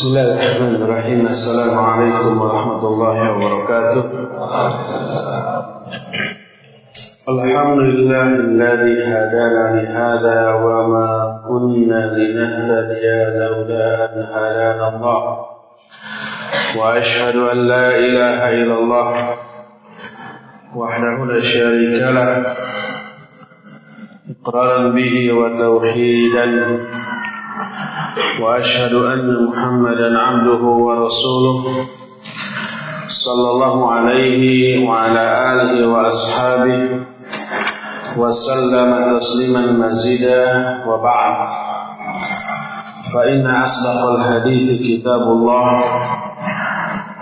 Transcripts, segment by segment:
بسم الله الرحمن الرحيم السلام عليكم ورحمة الله وبركاته الحمد لله الذي هدانا لهذا وما كنا لنهتدي لولا أن هدانا الله وأشهد أن لا إله إلا الله وحده لا شريك له إقرارا به وتوحيدا وأشهد أن محمدا عبده ورسوله صلى الله عليه وعلى آله وأصحابه وسلم تسليما مزيدا وبعد. فإن أصدق الحديث كتاب الله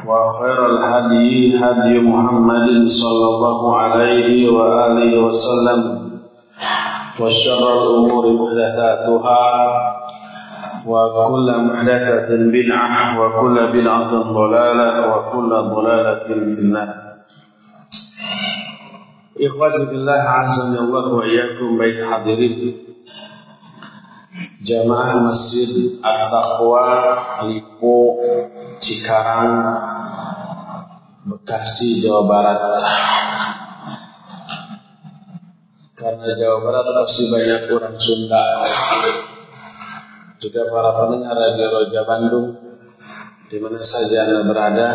وخير الهدي هدي محمد صلى الله عليه وآله وسلم وشر الأمور محدثاتها وكل محدثة بدعة وكل بدعة ضلالة وكل ضلالة في النار إخواتي بالله عزني الله وإياكم بيت حاضرين Jamaah Masjid At-Taqwa Lipo Cikarang Bekasi Jawa Barat Karena Jawa Barat masih banyak orang Sunda juga para pendengar Radio Roja Bandung di mana saja Anda berada.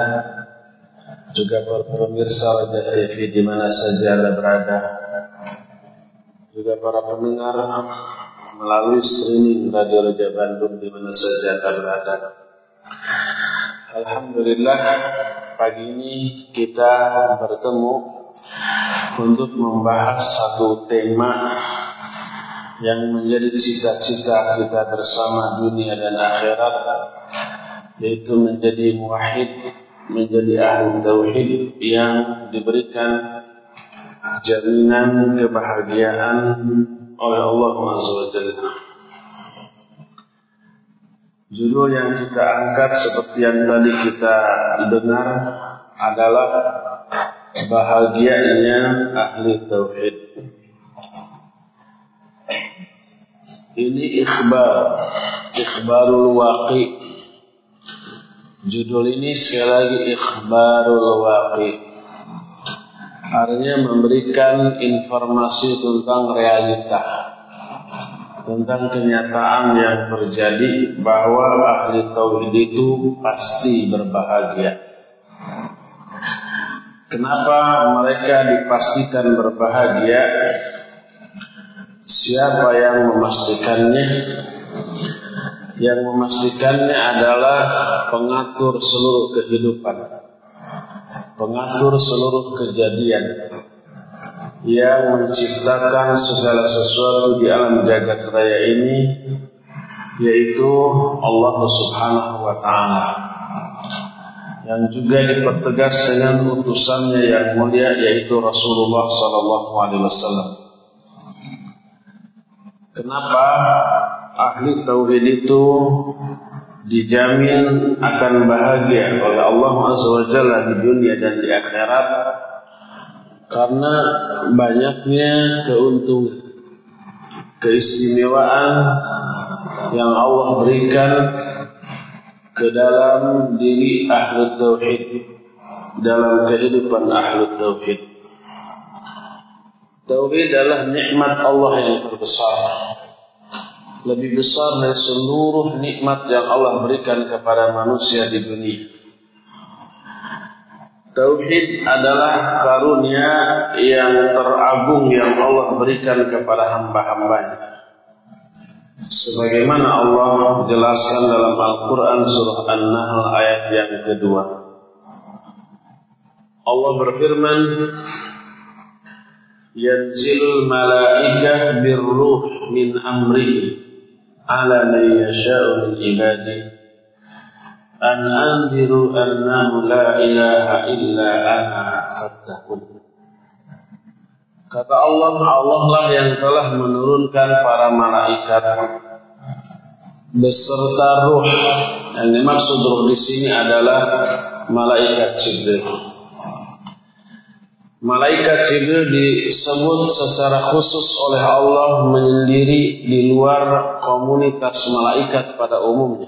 Juga para pemirsa Roja TV di mana saja Anda berada. Juga para pendengar melalui streaming Radio Roja Bandung di mana saja Anda berada. Alhamdulillah pagi ini kita bertemu untuk membahas satu tema yang menjadi cita-cita kita bersama dunia dan akhirat yaitu menjadi muwahhid, menjadi ahli tauhid yang diberikan jaminan kebahagiaan oleh Allah Subhanahu wa Judul yang kita angkat seperti yang tadi kita dengar adalah bahagianya ahli tauhid. Ini ikhbar, ikhbarul waqi. Judul ini sekali lagi ikhbarul waqi. Artinya memberikan informasi tentang realita, tentang kenyataan yang terjadi bahwa ahli tauhid itu pasti berbahagia. Kenapa mereka dipastikan berbahagia? Siapa yang memastikannya? Yang memastikannya adalah pengatur seluruh kehidupan, pengatur seluruh kejadian, yang menciptakan segala sesuatu di alam jagat raya ini, yaitu Allah Subhanahu wa Ta'ala yang juga dipertegas dengan utusannya yang mulia yaitu Rasulullah Sallallahu Alaihi Wasallam. Kenapa ahli tauhid itu dijamin akan bahagia oleh Allah Jalla di dunia dan di akhirat? Karena banyaknya keuntungan, keistimewaan yang Allah berikan ke dalam diri ahlu tauhid dalam kehidupan ahlu tauhid tauhid adalah nikmat Allah yang terbesar lebih besar dari seluruh nikmat yang Allah berikan kepada manusia di dunia. Tauhid adalah karunia yang teragung yang Allah berikan kepada hamba-hambanya. Sebagaimana Allah jelaskan dalam Al-Quran surah An-Nahl ayat yang kedua. Allah berfirman, Yanzilul malaikah birruh min amrihi ala man yasha'u min ibadihi an anziru annahu la ilaha illa ana fattaqun Kata Allah, Allah lah yang telah menurunkan para malaikat beserta ruh. Yang dimaksud ruh di sini adalah malaikat Jibril. Malaikat Jibril disebut secara khusus oleh Allah menyendiri di luar komunitas malaikat pada umumnya.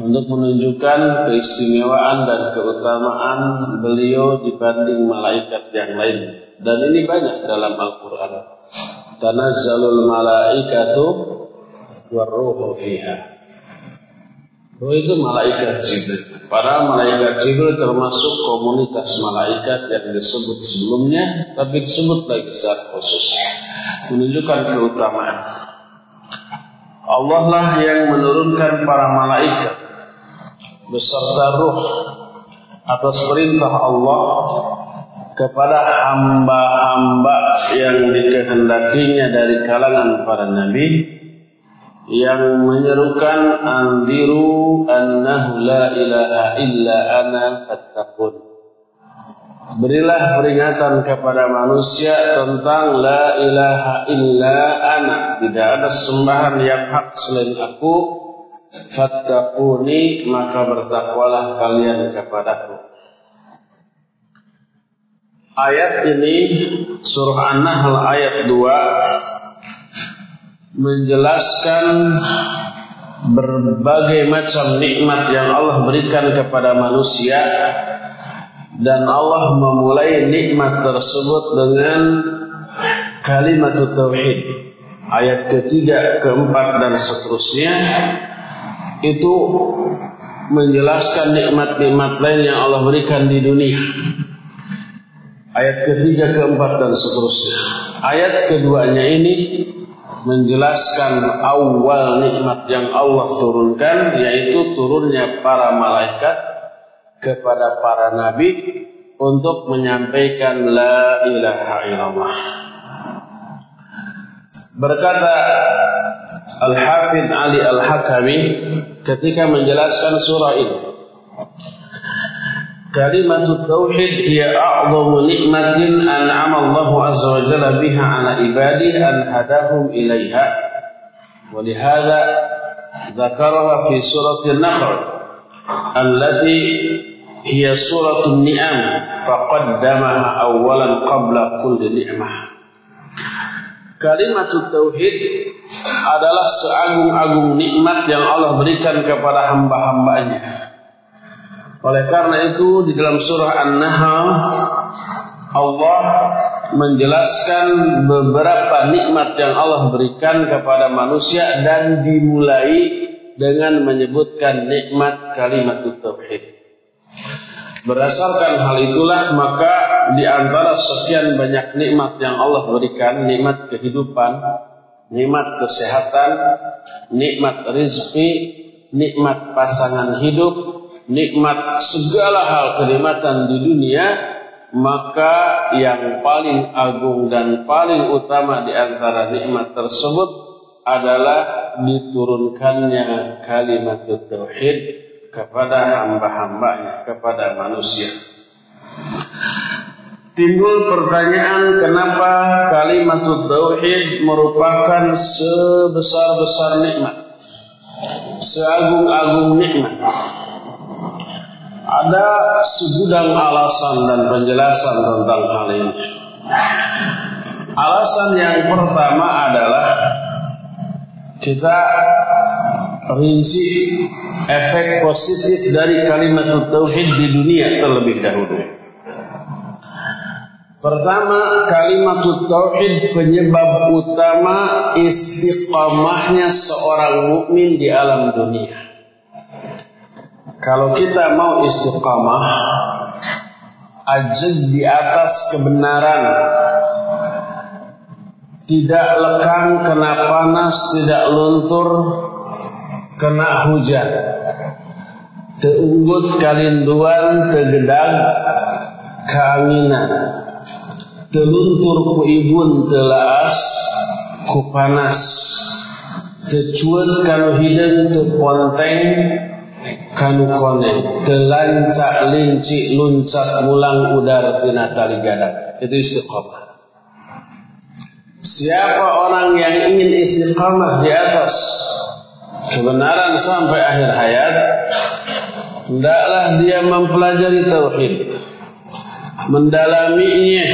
untuk menunjukkan keistimewaan dan keutamaan beliau dibanding malaikat yang lain. Dan ini banyak dalam Al-Quran. Tanazzalul malaikatu warruhu fiha. Oh itu malaikat Jibril. Para malaikat Jibril termasuk komunitas malaikat yang disebut sebelumnya, tapi disebut lagi secara khusus. Menunjukkan keutamaan. Allah lah yang menurunkan para malaikat beserta ruh atas perintah Allah kepada hamba-hamba yang dikehendakinya dari kalangan para nabi yang menyerukan anziru annahu la ilaha illa ana fattaqun. Berilah peringatan kepada manusia tentang la ilaha illa ana. Tidak ada sembahan yang hak selain aku. Fattaquni maka bertakwalah kalian kepadaku. Ayat ini surah An-Nahl ayat 2 menjelaskan berbagai macam nikmat yang Allah berikan kepada manusia dan Allah memulai nikmat tersebut dengan kalimat tauhid. Ayat ketiga, keempat dan seterusnya. Itu menjelaskan nikmat-nikmat lain yang Allah berikan di dunia. Ayat ketiga, keempat dan seterusnya. Ayat keduanya ini menjelaskan awal nikmat yang Allah turunkan yaitu turunnya para malaikat kepada para nabi untuk menyampaikan la ilaha illallah. Berkata Al-Hafidh Ali Al-Hakami ketika menjelaskan surah ini كلمة التوحيد هي أعظم نعمة أنعم الله عز وجل بها على عباده أن هداهم إليها ولهذا ذكرها في سورة النخل التي هي سورة النعم فقدمها أولا قبل كل نعمة Kalimat tauhid adalah seagung-agung nikmat yang Allah berikan kepada hamba-hambanya. Oleh karena itu di dalam surah An-Nahl Allah menjelaskan beberapa nikmat yang Allah berikan kepada manusia dan dimulai dengan menyebutkan nikmat kalimat tauhid. Berdasarkan hal itulah maka di antara sekian banyak nikmat yang Allah berikan, nikmat kehidupan, nikmat kesehatan, nikmat rezeki, nikmat pasangan hidup, nikmat segala hal kenikmatan di dunia maka yang paling agung dan paling utama di antara nikmat tersebut adalah diturunkannya kalimat tauhid kepada hamba-hambanya, kepada manusia. Timbul pertanyaan kenapa kalimat tauhid merupakan sebesar-besar nikmat, seagung-agung nikmat ada segudang alasan dan penjelasan tentang hal ini. Alasan yang pertama adalah kita rinci efek positif dari kalimat tauhid di dunia terlebih dahulu. Pertama, kalimat tauhid penyebab utama istiqamahnya seorang mukmin di alam dunia. Kalau kita mau istiqamah ajak di atas kebenaran. Tidak lekang kena panas tidak luntur kena hujan. Teunggut kalinduan segedang keanginan. Teluntur ku ibun telaas ku panas. Secuat kalau hidung tu kanu kone telancak linci luncat mulang udar tina tali gadang. Itu istiqamah siapa orang yang ingin istiqamah di atas kebenaran sampai akhir hayat hendaklah dia mempelajari tauhid mendalaminya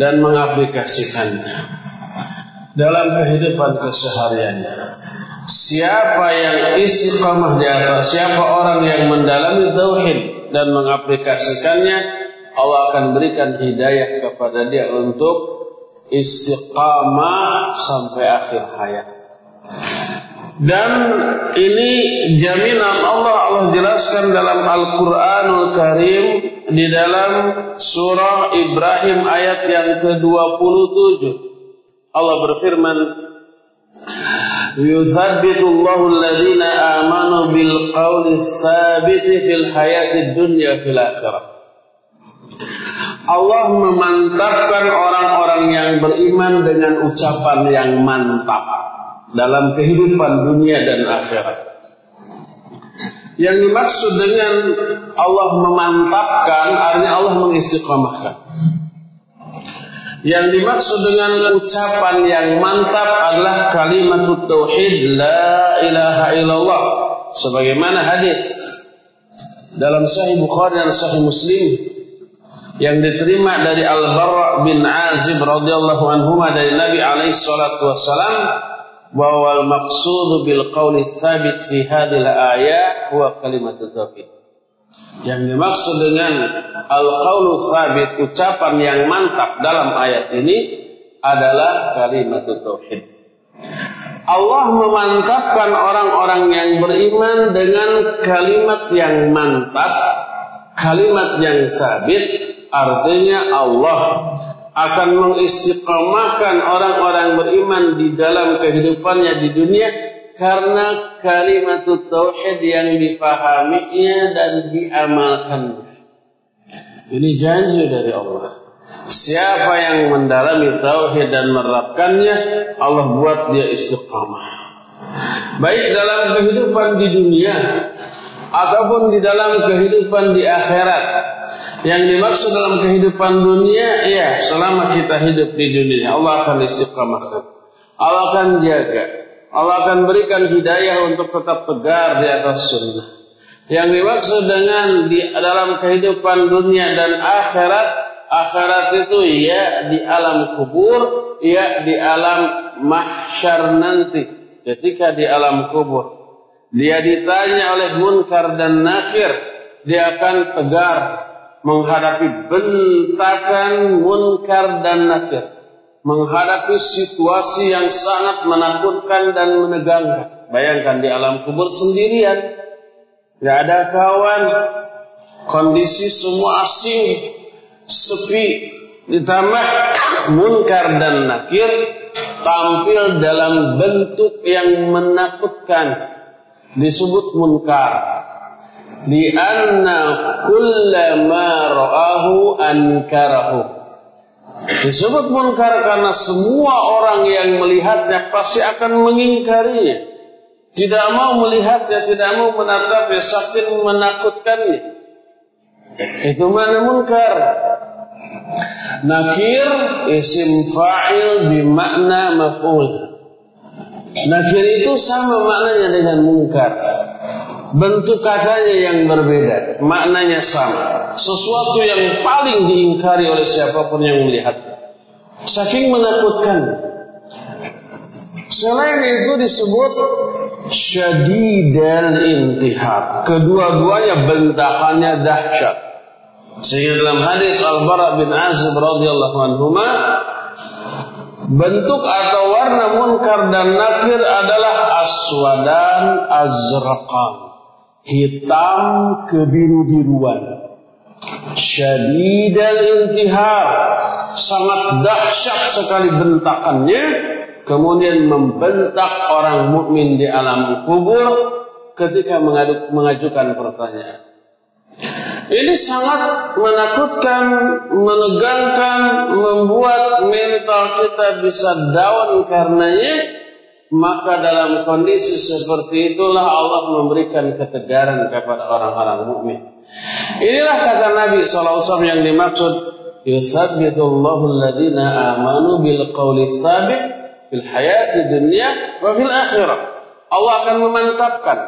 dan mengaplikasikannya dalam kehidupan kesehariannya Siapa yang istiqamah di atas, siapa orang yang mendalami tauhid dan mengaplikasikannya, Allah akan berikan hidayah kepada dia untuk istiqamah sampai akhir hayat. Dan ini jaminan Allah Allah jelaskan dalam Al-Qur'anul Karim di dalam surah Ibrahim ayat yang ke-27. Allah berfirman يثبت الله الذين آمنوا بالقول الثابت في الحياة الدنيا في الآخرة Allah memantapkan orang-orang yang beriman dengan ucapan yang mantap dalam kehidupan dunia dan akhirat. Yang dimaksud dengan Allah memantapkan artinya Allah mengistiqamahkan. Yang dimaksud dengan ucapan yang mantap adalah kalimat tauhid la ilaha illallah. Sebagaimana hadis dalam sahih Bukhari dan sahih Muslim yang diterima dari Al-Barra bin Azib radhiyallahu anhu dari Nabi alaihi salatu wasalam bahwa al-maqsud bil qawli thabit fi hadhihi al-ayat huwa kalimat tauhid yang dimaksud dengan al-qawlu thabit, ucapan yang mantap dalam ayat ini adalah kalimat tauhid. Allah memantapkan orang-orang yang beriman dengan kalimat yang mantap, kalimat yang sabit, artinya Allah akan mengistiqamahkan orang-orang beriman di dalam kehidupannya di dunia karena kalimat tauhid yang dipahaminya dan diamalkan. Ini janji dari Allah. Siapa yang mendalami tauhid dan menerapkannya, Allah buat dia istiqamah. Baik dalam kehidupan di dunia ataupun di dalam kehidupan di akhirat. Yang dimaksud dalam kehidupan dunia, ya selama kita hidup di dunia, Allah akan istiqamahkan. Allah akan jaga. Allah akan berikan hidayah untuk tetap tegar di atas sunnah. Yang dimaksud dengan di dalam kehidupan dunia dan akhirat, akhirat itu ya di alam kubur, ya di alam mahsyar nanti. Ketika di alam kubur, dia ditanya oleh munkar dan nakir, dia akan tegar menghadapi bentakan munkar dan nakir menghadapi situasi yang sangat menakutkan dan menegangkan. Bayangkan di alam kubur sendirian, tidak ada kawan, kondisi semua asing, sepi, ditambah munkar dan nakir tampil dalam bentuk yang menakutkan. Disebut munkar. Di anna kullama ra'ahu ankarahu Disebut munkar karena semua orang yang melihatnya pasti akan mengingkarinya. Tidak mau melihatnya, tidak mau menatapnya, saking menakutkannya. Itu mana munkar? Nakir isim fa'il bimakna maf'ul. Nakir itu sama maknanya dengan munkar. Bentuk katanya yang berbeda, maknanya sama. Sesuatu yang paling diingkari oleh siapa pun yang melihatnya. Saking menakutkan. Selain itu disebut syadidal intihar. Kedua-duanya bentakannya dahsyat. Sehingga dalam hadis Al-Bara bin Azib radhiyallahu anhu bentuk atau warna munkar dan nakir adalah aswadan azraqan hitam kebiru-biruan. Syadidal intihar. Sangat dahsyat sekali bentakannya. Kemudian membentak orang mukmin di alam kubur ketika mengajukan pertanyaan. Ini sangat menakutkan, menegangkan, membuat mental kita bisa down karenanya maka dalam kondisi seperti itulah Allah memberikan ketegaran kepada orang-orang mukmin. Inilah kata Nabi SAW yang dimaksud Yuthabbitullahu alladhina amanu bil qawli thabit fil hayati dunya wa fil akhirah. Allah akan memantapkan,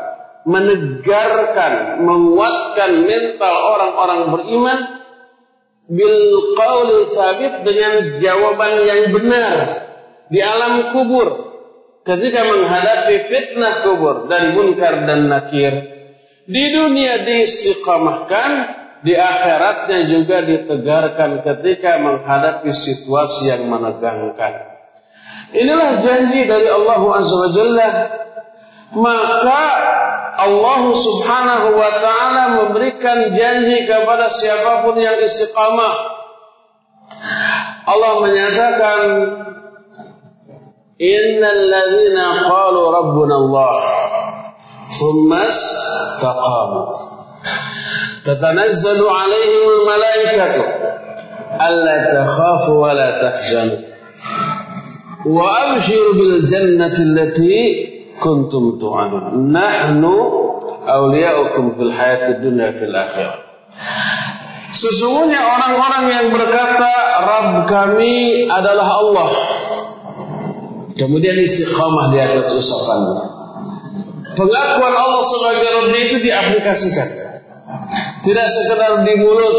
menegarkan, menguatkan mental orang-orang beriman bil qawli thabit dengan jawaban yang benar di alam kubur ketika menghadapi fitnah kubur dari munkar dan nakir di dunia diistiqamahkan di akhiratnya juga ditegarkan ketika menghadapi situasi yang menegangkan inilah janji dari Allah Azza wa Jalla maka Allah Subhanahu wa taala memberikan janji kepada siapa pun yang istiqamah. Allah menyatakan Innal ladzina qalu rabbuna Allah thumma istaqamu tatanazzalu alaihim al-malaikatu alla takhafu wa la tahzanu wa abshiru bil jannati allati kuntum tu'adun. Nahnu awliya'ukum fil hayatid dunya fil akhirah. Sesungguhnya orang-orang yang berkata Rabb kami adalah Allah. Kemudian istiqamah di atas usapannya. Pengakuan Allah sebagai Rabb itu diaplikasikan. Tidak sekedar di mulut,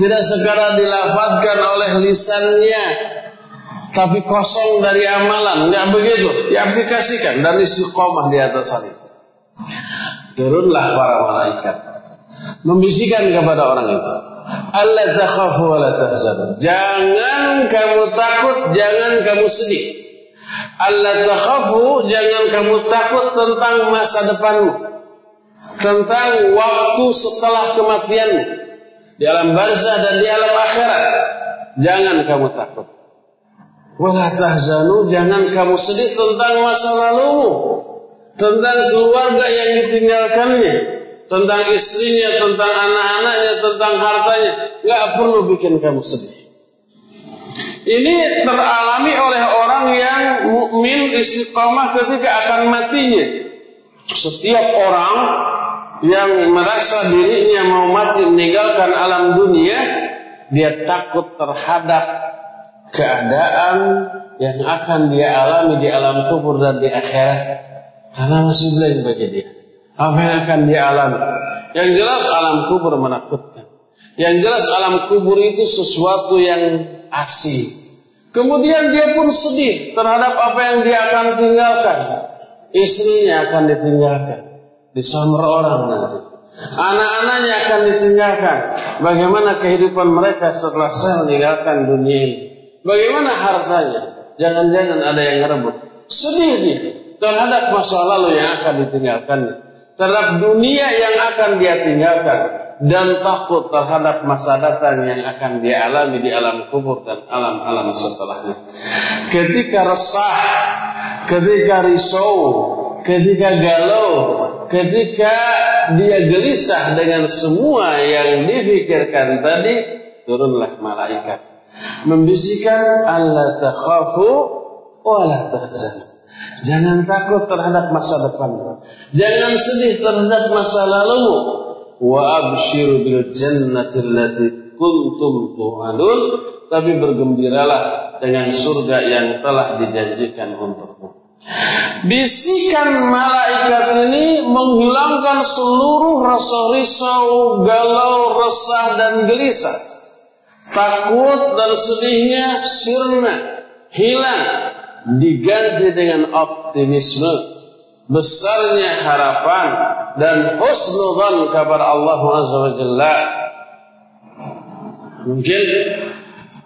tidak sekedar dilafadkan oleh lisannya, tapi kosong dari amalan, nggak begitu. Diaplikasikan dan istiqomah di atas hal itu. Turunlah para malaikat membisikkan kepada orang itu. Allah takhafu wa. Jangan kamu takut, jangan kamu sedih. Allah takhafu, jangan kamu takut tentang masa depanmu. Tentang waktu setelah kematianmu. Di alam barzah dan di alam akhirat. Jangan kamu takut. Wala tahzanu, jangan kamu sedih tentang masa lalumu. Tentang keluarga yang ditinggalkannya. Tentang istrinya, tentang anak-anaknya, tentang hartanya. Gak perlu bikin kamu sedih. Ini teralami oleh orang yang mukmin istiqamah ketika akan matinya. Setiap orang yang merasa dirinya mau mati meninggalkan alam dunia, dia takut terhadap keadaan yang akan dia alami di alam kubur dan di akhirat. Karena masih belum bagi dia. Apa yang akan dia alami? Yang jelas alam kubur menakutkan. Yang jelas alam kubur itu sesuatu yang asing kemudian dia pun sedih terhadap apa yang dia akan tinggalkan istrinya akan ditinggalkan disamar orang nanti anak-anaknya akan ditinggalkan bagaimana kehidupan mereka setelah saya meninggalkan dunia ini Bagaimana hartanya? Jangan-jangan ada yang ngerebut. Sedih dia terhadap masa lalu yang akan ditinggalkannya. Terhadap dunia yang akan dia tinggalkan. Dan takut terhadap masa datang yang akan dia alami di alam kubur dan alam-alam setelahnya. Ketika resah, ketika risau, ketika galau, ketika dia gelisah dengan semua yang dipikirkan tadi, turunlah malaikat membisikkan Allah takhafu wa la. Jangan takut terhadap masa depan. Jangan sedih terhadap masa lalu. Wa abshiru bil jannati allati kuntum tu'adun. Tapi bergembiralah dengan surga yang telah dijanjikan untukmu. Bisikan malaikat ini menghilangkan seluruh rasa risau, galau, resah dan gelisah takut dan sedihnya sirna, hilang, diganti dengan optimisme, besarnya harapan dan husnudzan kabar Allah Azza wa Jalla. Mungkin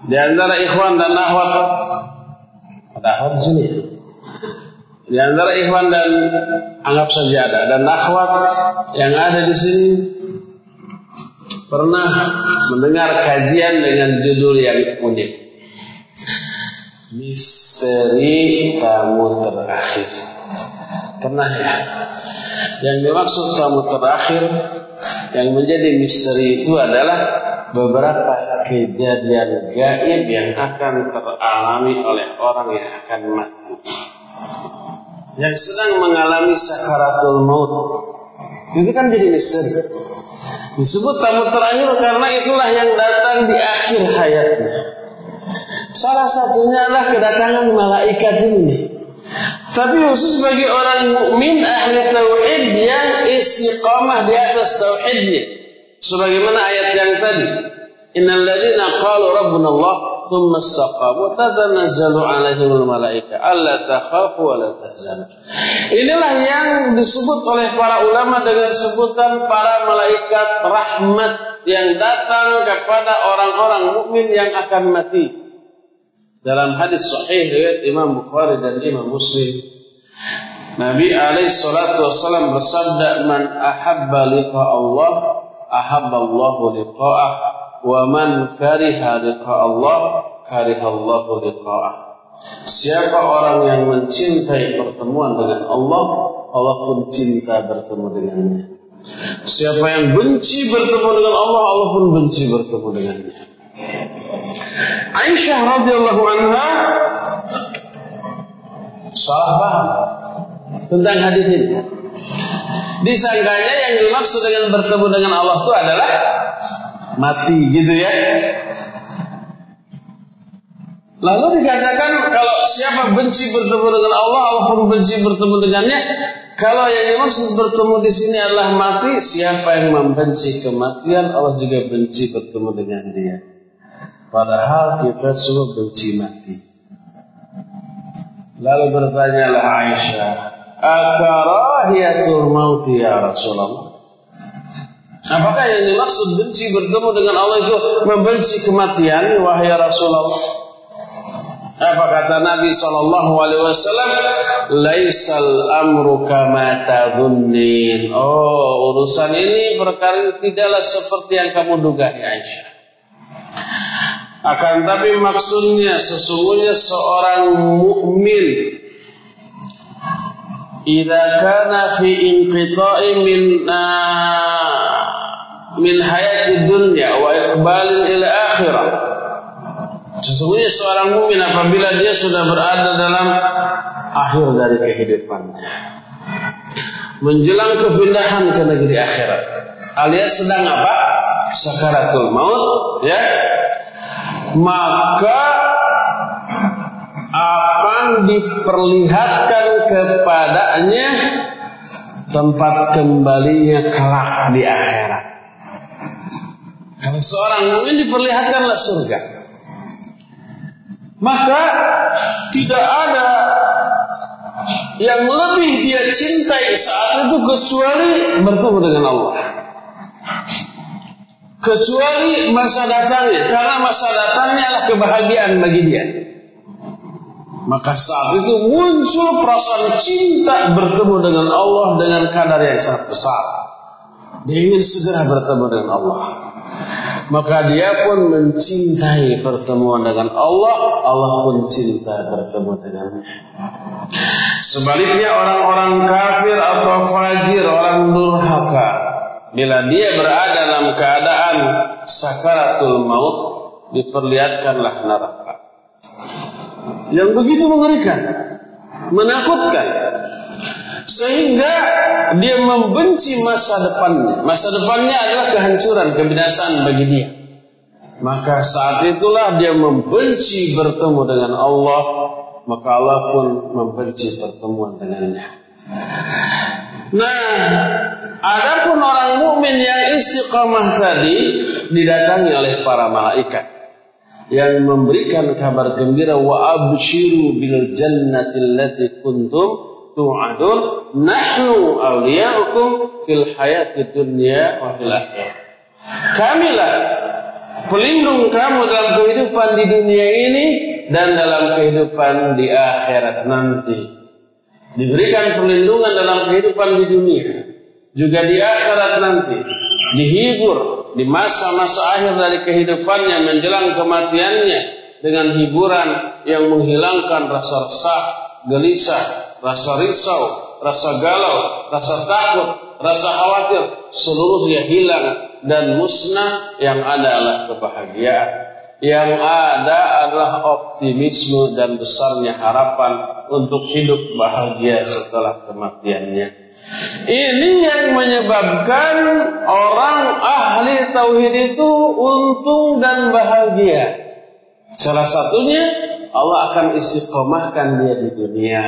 di antara ikhwan dan akhwat ada akhwat di sini. Di antara ikhwan dan anggap saja ada dan akhwat yang ada di sini pernah mendengar kajian dengan judul yang unik. Misteri tamu terakhir. Pernah ya? Yang dimaksud tamu terakhir yang menjadi misteri itu adalah beberapa kejadian gaib yang akan teralami oleh orang yang akan mati. Yang sedang mengalami sakaratul maut. Itu kan jadi misteri. Disebut tamu terakhir karena itulah yang datang di akhir hayatnya. Salah satunya adalah kedatangan malaikat ini. Tapi khusus bagi orang mukmin ahli tauhid yang istiqamah di atas tauhidnya. Sebagaimana ayat yang tadi. Innal ladzina qalu rabbuna Allah thumma istaqamu tatanazzalu alaihimul malaika alla takhafu wa la tahzanu. Inilah yang disebut oleh para ulama dengan sebutan para malaikat rahmat yang datang kepada orang-orang mukmin yang akan mati. Dalam hadis sahih riwayat Imam Bukhari dan Imam Muslim Nabi alaihi salatu wasallam bersabda man ahabba liqa Allah ahabba Allah liqa'ah wa man kariha liqa Allah kariha Allah liqa'ah. Siapa orang yang mencintai pertemuan dengan Allah, Allah pun cinta bertemu dengannya. Siapa yang benci bertemu dengan Allah, Allah pun benci bertemu dengannya. Aisyah radhiyallahu anha salah paham tentang hadis ini. Disangkanya yang dimaksud dengan bertemu dengan Allah itu adalah mati gitu ya. Lalu dikatakan kalau siapa benci bertemu dengan Allah, Allah pun benci bertemu dengannya. Kalau yang dimaksud bertemu di sini adalah mati, siapa yang membenci kematian, Allah juga benci bertemu dengan dia. Padahal kita semua benci mati. Lalu bertanyalah Aisyah, "Akarahiyatul maut ya Rasulullah?" Apakah yang dimaksud benci bertemu dengan Allah itu membenci kematian, wahai Rasulullah? Apa kata Nabi Shallallahu Alaihi Wasallam? Laisal amru kama tadunnin. Oh, urusan ini perkara tidaklah seperti yang kamu duga, ya Aisyah. Akan tapi maksudnya sesungguhnya seorang mukmin idza kana fi inqita'i min min hayati dunya wa iqbalin ila akhirah. Sesungguhnya seorang mukmin apabila dia sudah berada dalam akhir dari kehidupannya, menjelang kepindahan ke negeri akhirat, alias sedang apa? Sakaratul maut, ya. Maka akan diperlihatkan kepadanya tempat kembalinya kelak di akhirat. Kalau seorang mukmin diperlihatkanlah surga. Maka tidak ada yang lebih dia cintai saat itu kecuali bertemu dengan Allah. Kecuali masa datangnya, karena masa datangnya adalah kebahagiaan bagi dia. Maka saat itu muncul perasaan cinta bertemu dengan Allah dengan kadar yang sangat besar. Dia ingin segera bertemu dengan Allah. Maka dia pun mencintai pertemuan dengan Allah, Allah pun cinta bertemu dengannya. Sebaliknya orang-orang kafir atau fajir, orang durhaka, bila dia berada dalam keadaan sakaratul maut, diperlihatkanlah neraka. Yang begitu mengerikan, menakutkan, sehingga dia membenci masa depannya. Masa depannya adalah kehancuran, kebinasaan bagi dia. Maka saat itulah dia membenci bertemu dengan Allah, maka Allah pun membenci pertemuan dengannya. Nah, adapun orang mukmin yang istiqamah tadi didatangi oleh para malaikat yang memberikan kabar gembira wa abshiru bil jannati allati kuntum tu'adun nahnu awliya'ukum fil hayati dunya wa fil akhirah. Kamilah pelindung kamu dalam kehidupan di dunia ini dan dalam kehidupan di akhirat nanti. Diberikan perlindungan dalam kehidupan di dunia, juga di akhirat nanti. Dihibur di masa-masa akhir dari kehidupannya menjelang kematiannya dengan hiburan yang menghilangkan rasa resah, gelisah, rasa risau, rasa galau, rasa takut, rasa khawatir, seluruhnya hilang dan musnah yang ada adalah kebahagiaan. Yang ada adalah optimisme dan besarnya harapan untuk hidup bahagia setelah kematiannya. Ini yang menyebabkan orang ahli tauhid itu untung dan bahagia. Salah satunya Allah akan istiqomahkan dia di dunia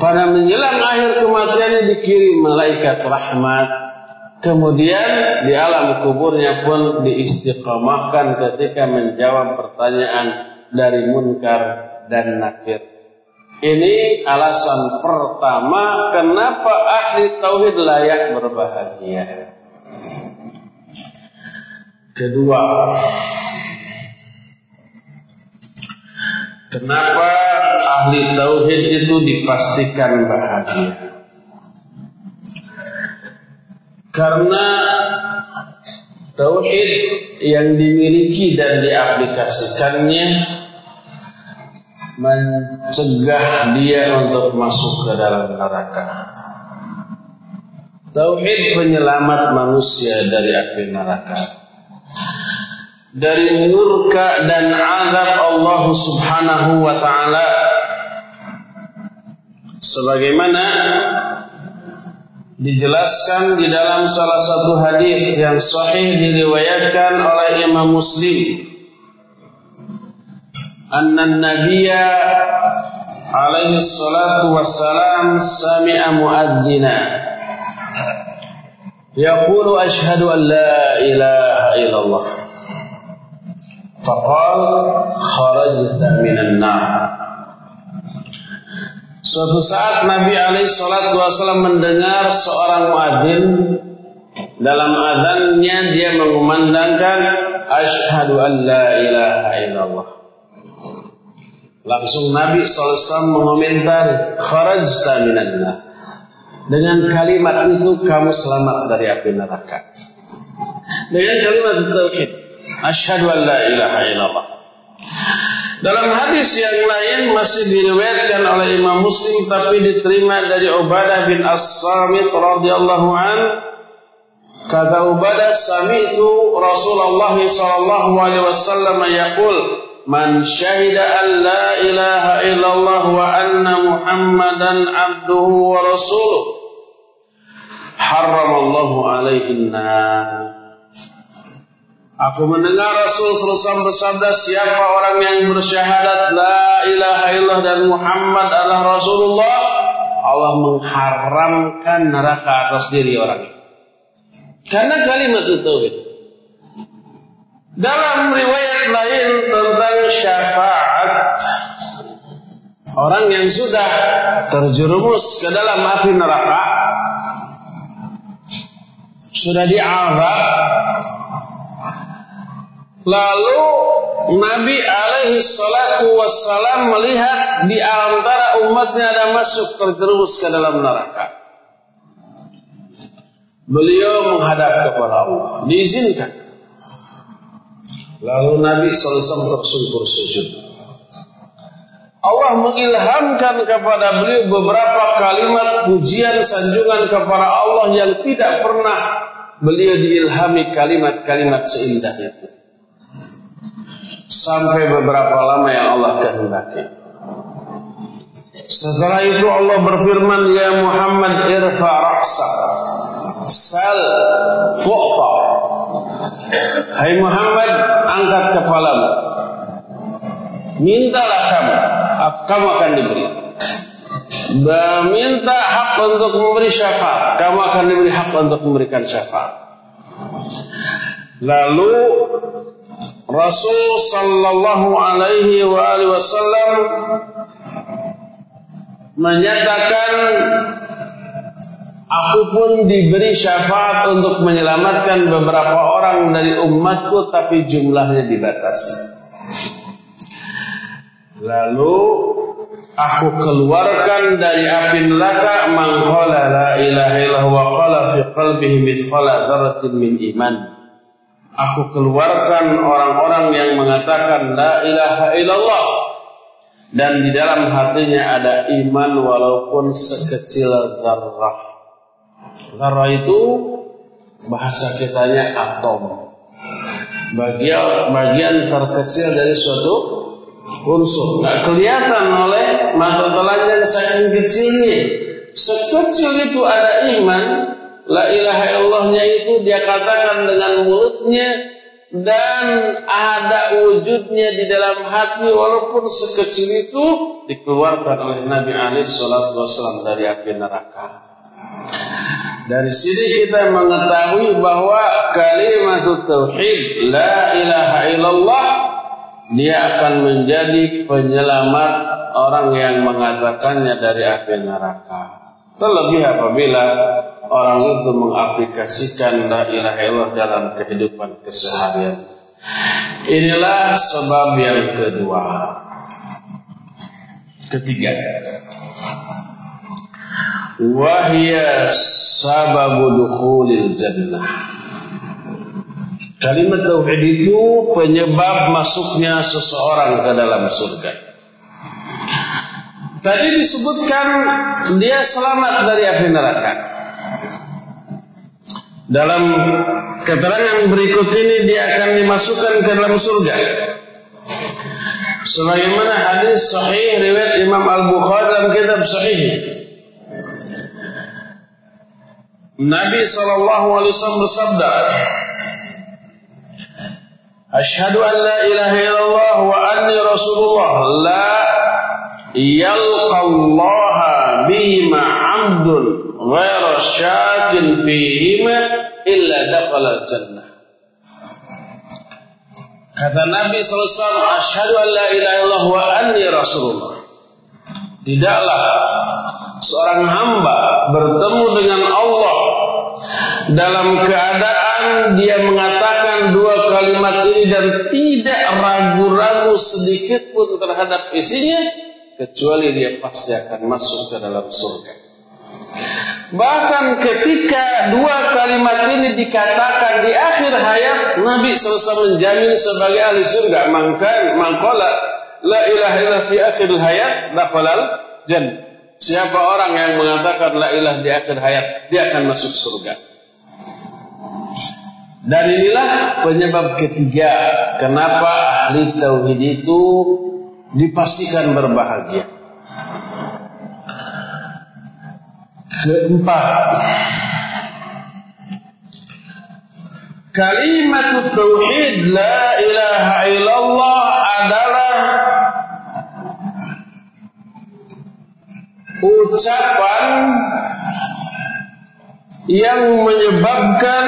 pada menjelang akhir kematiannya dikirim malaikat rahmat Kemudian di alam kuburnya pun diistiqamahkan ketika menjawab pertanyaan dari munkar dan nakir. Ini alasan pertama kenapa ahli tauhid layak berbahagia. Kedua, kenapa ahli tauhid itu dipastikan bahagia? Karena tauhid yang dimiliki dan diaplikasikannya mencegah dia untuk masuk ke dalam neraka. Tauhid penyelamat manusia dari api neraka. Dari murka dan azab Allah Subhanahu wa taala. Sebagaimana dijelaskan di dalam salah satu hadis yang sahih diriwayatkan oleh Imam Muslim anna nabiyya alaihi salatu wassalam sami'a muadzina yaqulu ashhadu an la ilaha illallah faqal kharajta minan nar Suatu saat Nabi alaihi salatu wasallam mendengar seorang muadzin. Dalam azannya dia mengumandangkan asyhadu an la ilaha illallah. Langsung Nabi SAW mengomentari kharajta minanna. Dengan kalimat itu kamu selamat dari api neraka. Dengan kalimat tauhid, asyhadu an la ilaha illallah. Dalam hadis yang lain masih diriwayatkan oleh Imam Muslim tapi diterima dari Ubadah bin As-Samit radhiyallahu an kata Ubadah sami'tu Rasulullah sallallahu alaihi wasallam yaqul man syahida an la ilaha illallah wa anna Muhammadan abduhu wa rasuluh. Harramallahu alaihi nar. Aku mendengar Rasul SAW bersabda siapa orang yang bersyahadat la ilaha illallah dan Muhammad adalah Rasulullah Allah mengharamkan neraka atas diri orang itu. Karena kalimat itu Dalam riwayat lain tentang syafaat orang yang sudah terjerumus ke dalam api neraka sudah diazab Lalu Nabi alaihi salatu wassalam melihat di antara umatnya ada masuk terjerumus ke dalam neraka. Beliau menghadap kepada Allah, diizinkan. Lalu Nabi SAW tersungkur sujud. Allah mengilhamkan kepada beliau beberapa kalimat pujian sanjungan kepada Allah yang tidak pernah beliau diilhami kalimat-kalimat seindah itu sampai beberapa lama yang Allah kehendaki. Setelah itu Allah berfirman, Ya Muhammad irfa ra'sa sal tu'ta. Hai Muhammad, angkat kepalamu. Mintalah kamu, kamu akan diberi. Minta hak untuk memberi syafaat, kamu akan diberi hak untuk memberikan syafaat. Lalu Rasul sallallahu alaihi wa alihi wasallam menyatakan aku pun diberi syafaat untuk menyelamatkan beberapa orang dari umatku tapi jumlahnya dibatasi. Lalu aku keluarkan dari api neraka man la ilaha illallah wa qala fi qalbihi mithqala dzarratin min iman aku keluarkan orang-orang yang mengatakan la ilaha illallah dan di dalam hatinya ada iman walaupun sekecil zarrah. Zarrah itu bahasa kitanya atom. Bagian bagian terkecil dari suatu unsur. Nggak kelihatan oleh mata telanjang saking kecilnya. Sekecil itu ada iman, La ilaha illallahnya itu dia katakan dengan mulutnya dan ada wujudnya di dalam hati walaupun sekecil itu dikeluarkan oleh Nabi Ali Shallallahu Wasallam dari api neraka. Dari sini kita mengetahui bahwa kalimat tauhid la ilaha illallah dia akan menjadi penyelamat orang yang mengatakannya dari api neraka. Terlebih apabila orang itu mengaplikasikan la ilaha illallah dalam kehidupan keseharian. Inilah sebab yang kedua. Ketiga. Wahia sababu dukhulil jannah. Kalimat tauhid itu penyebab masuknya seseorang ke dalam surga. Tadi disebutkan dia selamat dari api neraka. Dalam keterangan berikut ini dia akan dimasukkan ke dalam surga. Sebagaimana hadis sahih riwayat Imam Al-Bukhari dalam kitab sahih. Nabi sallallahu alaihi wasallam bersabda, "Asyhadu an la ilaha illallah wa anni rasulullah la yalqa Allah bihima 'abdun ghairu syakin fihima illa dakhala jannah." Kata Nabi SAW, Asyhadu an la ilaha illallah wa anni rasulullah. Tidaklah seorang hamba bertemu dengan Allah dalam keadaan dia mengatakan dua kalimat ini dan tidak ragu-ragu sedikit pun terhadap isinya kecuali dia pasti akan masuk ke dalam surga. Bahkan ketika dua kalimat ini dikatakan di akhir hayat Nabi SAW menjamin sebagai ahli surga maka mangkola la ilaha illa fi akhir hayat dakhalal jan. Siapa orang yang mengatakan la ilaha di akhir hayat dia akan masuk surga. Dan inilah penyebab ketiga kenapa ahli tauhid itu dipastikan berbahagia. Keempat, kalimat tauhid la ilaha illallah adalah ucapan yang menyebabkan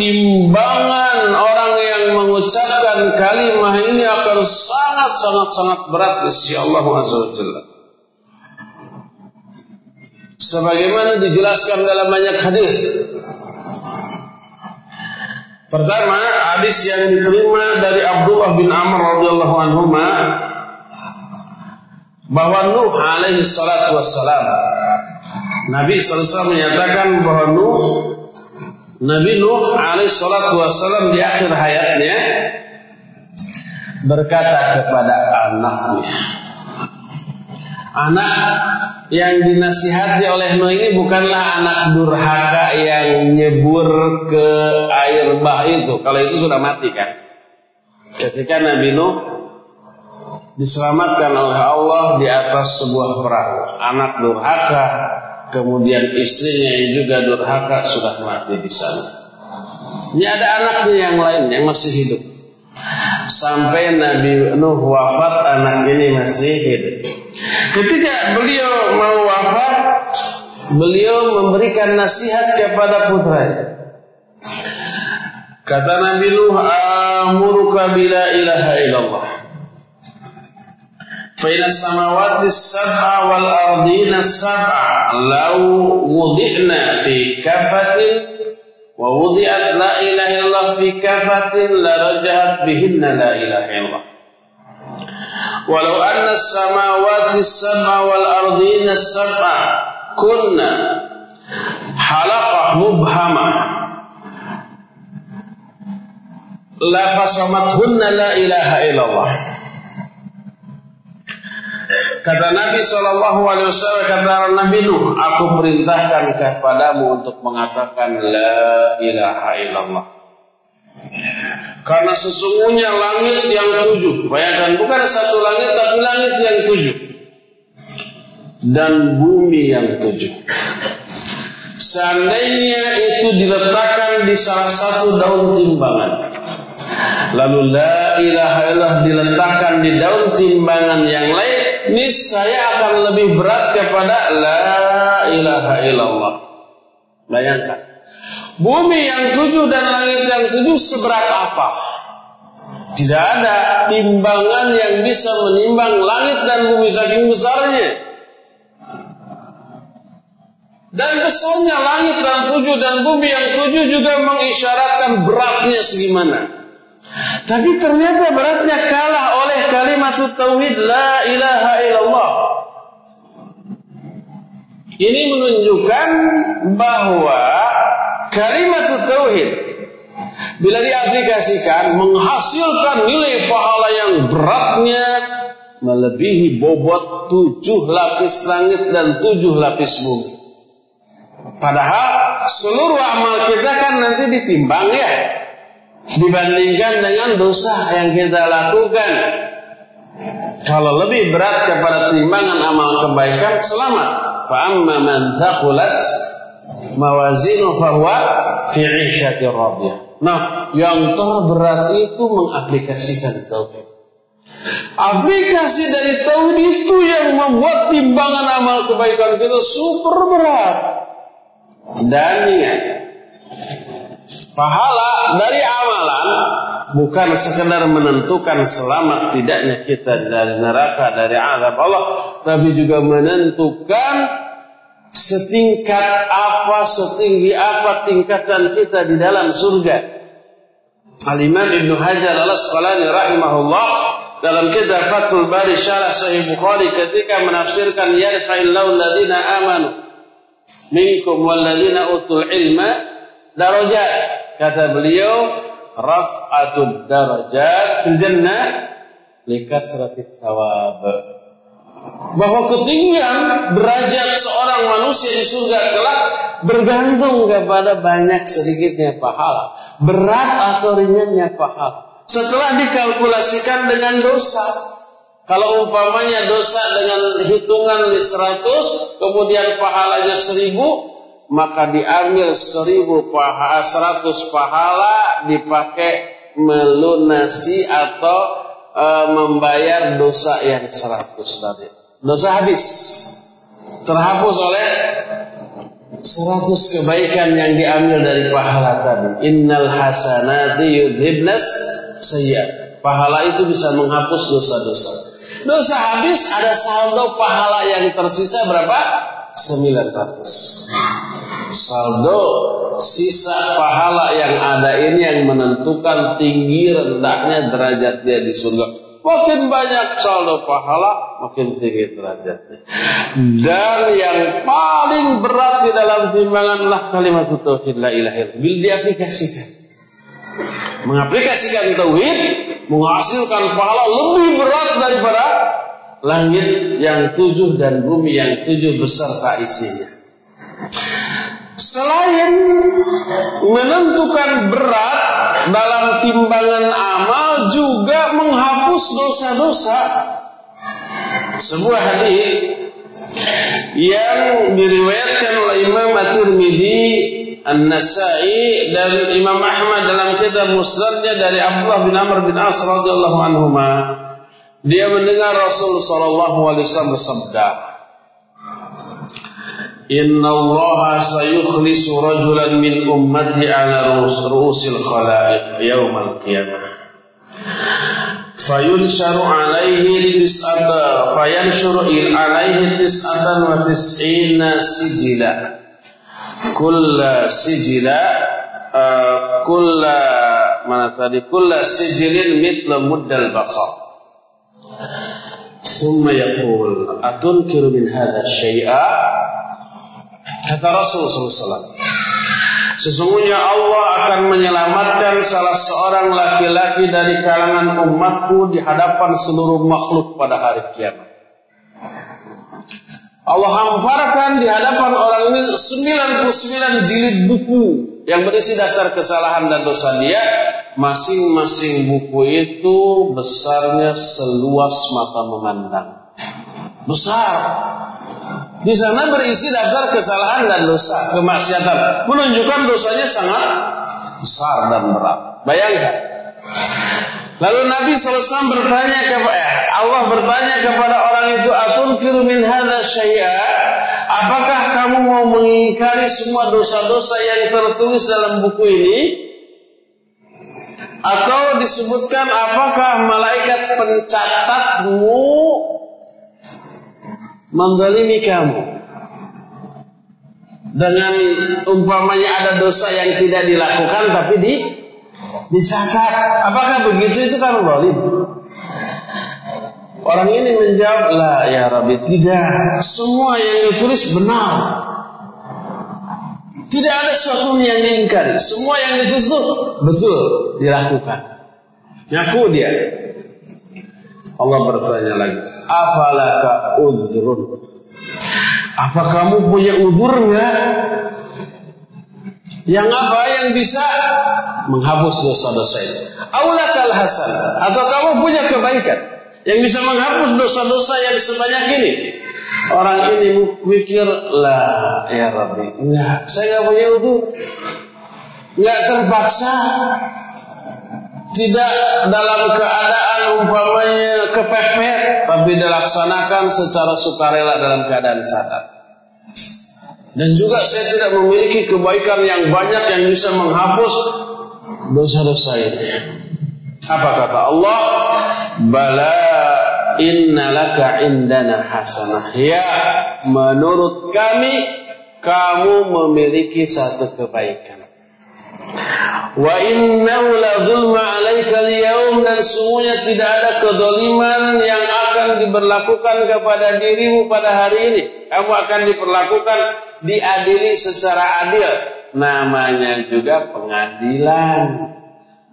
timbangan orang yang mengucapkan kalimat ini akan sangat sangat sangat berat di sisi Allah sebagaimana dijelaskan dalam banyak hadis. Pertama, hadis yang diterima dari Abdullah bin Amr radhiyallahu anhu bahwa Nuh alaihi salatu wassalam Nabi SAW menyatakan bahwa Nuh Nabi Nuh alaihi salatu wassalam di akhir hayatnya berkata kepada anaknya anak yang dinasihati oleh Nuh ini bukanlah anak durhaka yang nyebur ke air bah itu. Kalau itu sudah mati kan. Ketika Nabi Nuh diselamatkan oleh Allah di atas sebuah perahu. Anak durhaka, kemudian istrinya yang juga durhaka sudah mati di sana. Ini ada anaknya yang lain yang masih hidup. Sampai Nabi Nuh wafat, anak ini masih hidup. Ketika beliau mau wafat, beliau memberikan nasihat kepada putranya. Kata Nabi Nuh, "Amuruka bila ilaha illallah." فإن السماوات السبع والأرضين السبع. لو وضعنا في كفة ووضعت لا إله إلا الله في كفة لرجعت بهن لا إله إلا الله. ولو أن السماوات السبع والأرضين السبع كنا حلقة مبهمة لقسمتهن لا إله إلا الله. Kata Nabi Shallallahu Alaihi Wasallam kata Nabi Nuh, aku perintahkan kepadamu untuk mengatakan la ilaha illallah. Karena sesungguhnya langit yang tujuh, bayangkan bukan satu langit tapi langit yang tujuh dan bumi yang tujuh. Seandainya itu diletakkan di salah satu daun timbangan, lalu la ilaha illallah diletakkan di daun timbangan yang lain, niscaya akan lebih berat kepada la ilaha illallah. Bayangkan. Bumi yang tujuh dan langit yang tujuh seberat apa? Tidak ada timbangan yang bisa menimbang langit dan bumi saking besarnya. Dan besarnya langit dan tujuh dan bumi yang tujuh juga mengisyaratkan beratnya segimana. Tapi ternyata beratnya kalah oleh kalimat tauhid la ilaha illallah. Ini menunjukkan bahwa kalimat tauhid bila diaplikasikan menghasilkan nilai pahala yang beratnya melebihi bobot tujuh lapis langit dan tujuh lapis bumi. Padahal seluruh amal kita kan nanti ditimbang ya dibandingkan dengan dosa yang kita lakukan. Kalau lebih berat kepada timbangan amal kebaikan, selamat. Fa'amma man thaqulat mawazinu fahuwa fi 'ishatir radiyah. Nah, yang terberat itu mengaplikasikan tauhid. Aplikasi dari tauhid itu yang membuat timbangan amal kebaikan kita super berat. Dan ingat, pahala dari amalan bukan sekedar menentukan selamat tidaknya kita dari neraka dari azab Allah tapi juga menentukan setingkat apa setinggi apa tingkatan kita di dalam surga. Al-Imam Ibn Hajar al-Asqalani rahimahullah dalam kitab Fathul Bari Syarah Sahih Bukhari ketika menafsirkan yarfa'illahu alladziina amanu minkum walladzina utul ilma darajat kata beliau raf'atud darajat fil jannah likathratit thawab bahwa ketinggian derajat seorang manusia di surga kelak bergantung kepada banyak sedikitnya pahala, berat atau ringannya pahala. Setelah dikalkulasikan dengan dosa, kalau umpamanya dosa dengan hitungan 100, kemudian pahalanya 1000, maka diambil 1000 pahala, 100 pahala dipakai melunasi atau e, membayar dosa yang 100 tadi. Dosa habis. Terhapus oleh 100 kebaikan yang diambil dari pahala tadi. Innal hasanati yudhibnas sayyiat. Pahala itu bisa menghapus dosa-dosa. Dosa habis ada saldo pahala yang tersisa berapa? 900. Saldo sisa pahala yang ada ini yang menentukan tinggi rendahnya derajat dia di surga. Makin banyak saldo pahala, makin tinggi derajatnya. Dan yang paling berat di dalam timbangan adalah kalimat tauhid la ilaha illallah. Diaplikasikan. Mengaplikasikan tauhid menghasilkan pahala lebih berat daripada langit yang tujuh dan bumi yang tujuh beserta isinya. Selain menentukan berat dalam timbangan amal juga menghapus dosa-dosa. Sebuah hadis yang diriwayatkan oleh Imam At-Tirmidzi, An-Nasa'i dan Imam Ahmad dalam kitab Musnadnya dari Abdullah bin Amr bin As radhiyallahu anhuma. Dia mendengar Rasul sallallahu alaihi wasallam bersabda, Inna Allah sayukhlisu rajulan min ummati ala ru'usil khalaiq yawmal qiyamah. Fayunsharu alaihi tis'ata fayanshuru alaihi tis'atan wa tis'ina sijila. Kulla sijila uh, kulla mana tadi kulla sijilin mithla muddal basar. ثم يقول أتنكر من هذا شيئا Kata Rasul SAW. Sesungguhnya Allah akan menyelamatkan salah seorang laki-laki dari kalangan umatku di hadapan seluruh makhluk pada hari kiamat. Allah hamparkan di hadapan orang ini 99 jilid buku yang berisi daftar kesalahan dan dosa dia. Masing-masing buku itu besarnya seluas mata memandang. Besar. Di sana berisi daftar kesalahan dan dosa, kemaksiatan. Menunjukkan dosanya sangat besar dan berat. Bayangkan. Lalu Nabi SAW bertanya kepada eh, Allah bertanya kepada orang itu atun min hadza apakah kamu mau mengingkari semua dosa-dosa yang tertulis dalam buku ini? Atau disebutkan apakah malaikat pencatatmu mendolimi kamu? Dengan umpamanya ada dosa yang tidak dilakukan tapi di dicatat. Apakah begitu itu kan zalim? Orang ini menjawab, lah ya Rabbi, tidak. Semua yang ditulis benar. Tidak ada sesuatu yang diingkari. Semua yang ditulis itu betul dilakukan. Ngaku dia. Allah bertanya lagi, afalaka udhrun? Apa kamu punya udhur enggak? Yang apa yang bisa menghapus dosa-dosa itu? Aulakal hasan atau kamu punya kebaikan? Yang bisa menghapus dosa-dosa yang sebanyak ini. Orang ini mikir lah ya Rabbi, enggak, saya nggak punya utuh, nggak terpaksa, tidak dalam keadaan umpamanya kepepet, tapi dilaksanakan secara sukarela dalam keadaan sadar. Dan juga saya tidak memiliki kebaikan yang banyak yang bisa menghapus dosa-dosa ini. Apa kata Allah? Bala innalaka indana hasanah. Ya, menurut kami kamu memiliki satu kebaikan. Wa innahu la zulma 'alaika al dan semuanya tidak ada kedoliman yang akan diberlakukan kepada dirimu pada hari ini. Kamu akan diperlakukan diadili secara adil. Namanya juga pengadilan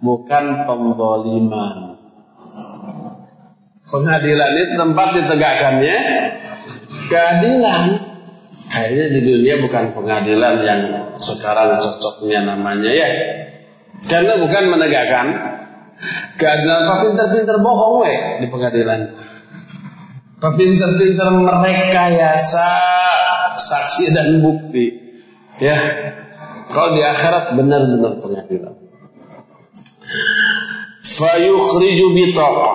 bukan pemboliman. Pengadilan itu tempat ditegakkannya keadilan. Kayaknya di dunia bukan pengadilan yang sekarang cocoknya namanya ya. Karena bukan menegakkan keadilan. Pak pinter-pinter bohong we di pengadilan. Pak pinter-pinter merekayasa saksi dan bukti. Ya, kalau di akhirat benar-benar pengadilan fayukhriju bitaqah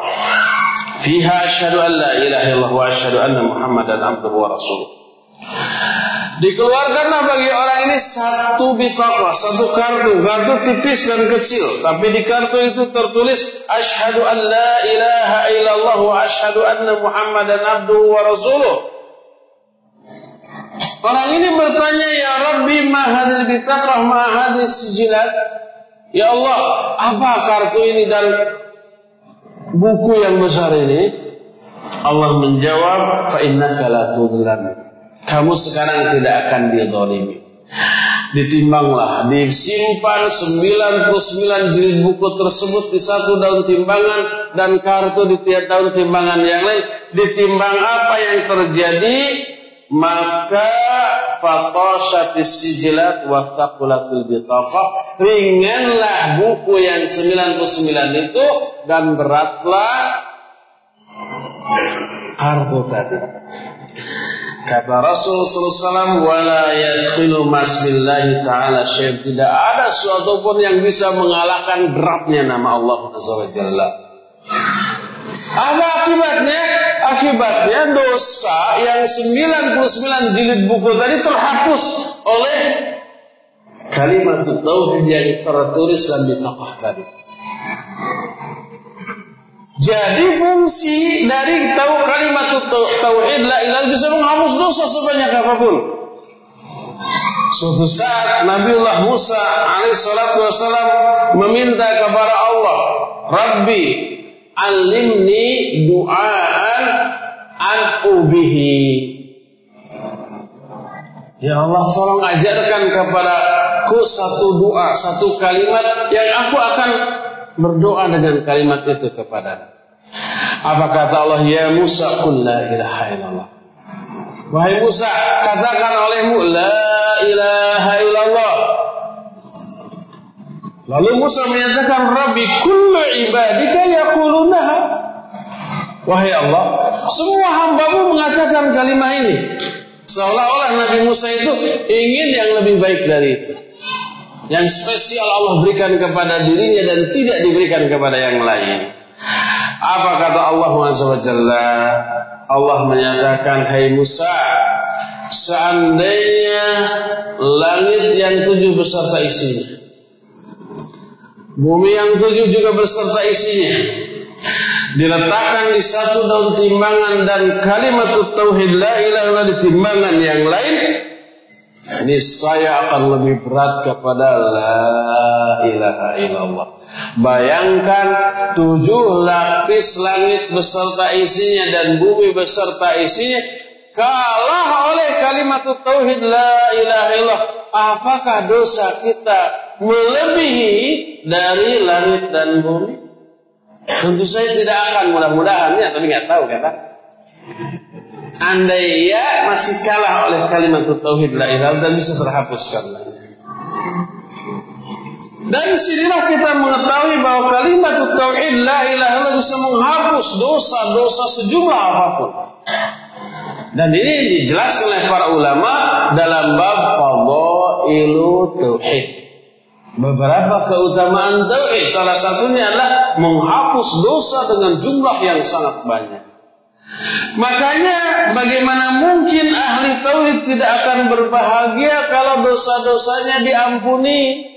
fiha asyhadu an la ilaha illallah wa asyhadu anna muhammadan abduhu wa rasuluh Dikeluarkanlah bagi orang ini satu bitaqah, satu kartu, kartu tipis dan kecil, tapi di kartu itu tertulis asyhadu an la ilaha illallah wa asyhadu anna muhammadan abduhu wa rasuluh. Orang ini bertanya, "Ya Rabbi, ma hadhihi bitaqah ma hadhihi sijilat?" Ya Allah, apa kartu ini dan buku yang besar ini? Allah menjawab, fa innaka Kamu sekarang tidak akan didolimi. Ditimbanglah, disimpan 99 jilid buku tersebut di satu daun timbangan dan kartu di tiap daun timbangan yang lain. Ditimbang apa yang terjadi, maka fatashatis sijilat wa bitaqah. Ringanlah buku yang 99 itu dan beratlah kartu tadi. Kata Rasul SAW wala yadkhilu masbillahi ta'ala syait tidak ada suatu pun yang bisa mengalahkan beratnya nama Allah Azza wa Jalla. Apa akibatnya? Akibatnya dosa yang 99 jilid buku tadi terhapus oleh kalimat tauhid yang tertulis dan ditapah tadi. Jadi fungsi dari tahu kalimat tauhid la ilaha bisa menghapus dosa sebanyak apa pun. Suatu saat Nabiullah Musa alaihissalatu wassalam meminta kepada Allah, Rabbi alimni du'aan an ubihi. Ya Allah tolong ajarkan kepada ku satu doa, satu kalimat yang aku akan berdoa dengan kalimat itu kepada Apa kata Allah? Ya Musa qul la ilaha illallah. Wahai Musa, katakan olehmu la ilaha illallah. Lalu Musa menyatakan, Rabbi kullu ibadika yaqulunaha. Wahai Allah, semua hambamu mengatakan kalimat ini. Seolah-olah Nabi Musa itu ingin yang lebih baik dari itu. Yang spesial Allah berikan kepada dirinya dan tidak diberikan kepada yang lain. Apa kata Allah Jalla? Allah menyatakan, Hai Musa, seandainya langit yang tujuh beserta isinya, bumi yang tujuh juga beserta isinya, diletakkan di satu daun timbangan dan kalimat tauhid la ilaha illallah di timbangan yang lain, niscaya akan lebih berat kepada la ilaha illallah. Bayangkan tujuh lapis langit beserta isinya dan bumi beserta isinya kalah oleh kalimat tauhid la ilaha illallah. Apakah dosa kita melebihi dari langit dan bumi? Tentu saya tidak akan mudah-mudahan ya, tapi nggak tahu kata. Andai ya masih kalah oleh kalimat tauhid la ilaha dan bisa terhapuskan. Dan sinilah kita mengetahui bahwa kalimat tauhid la ilaha bisa menghapus dosa-dosa sejumlah apa pun. Dan ini dijelaskan oleh para ulama dalam bab fadailu tauhid. Beberapa keutamaan tauhid salah satunya adalah menghapus dosa dengan jumlah yang sangat banyak. Makanya bagaimana mungkin ahli tauhid tidak akan berbahagia kalau dosa-dosanya diampuni?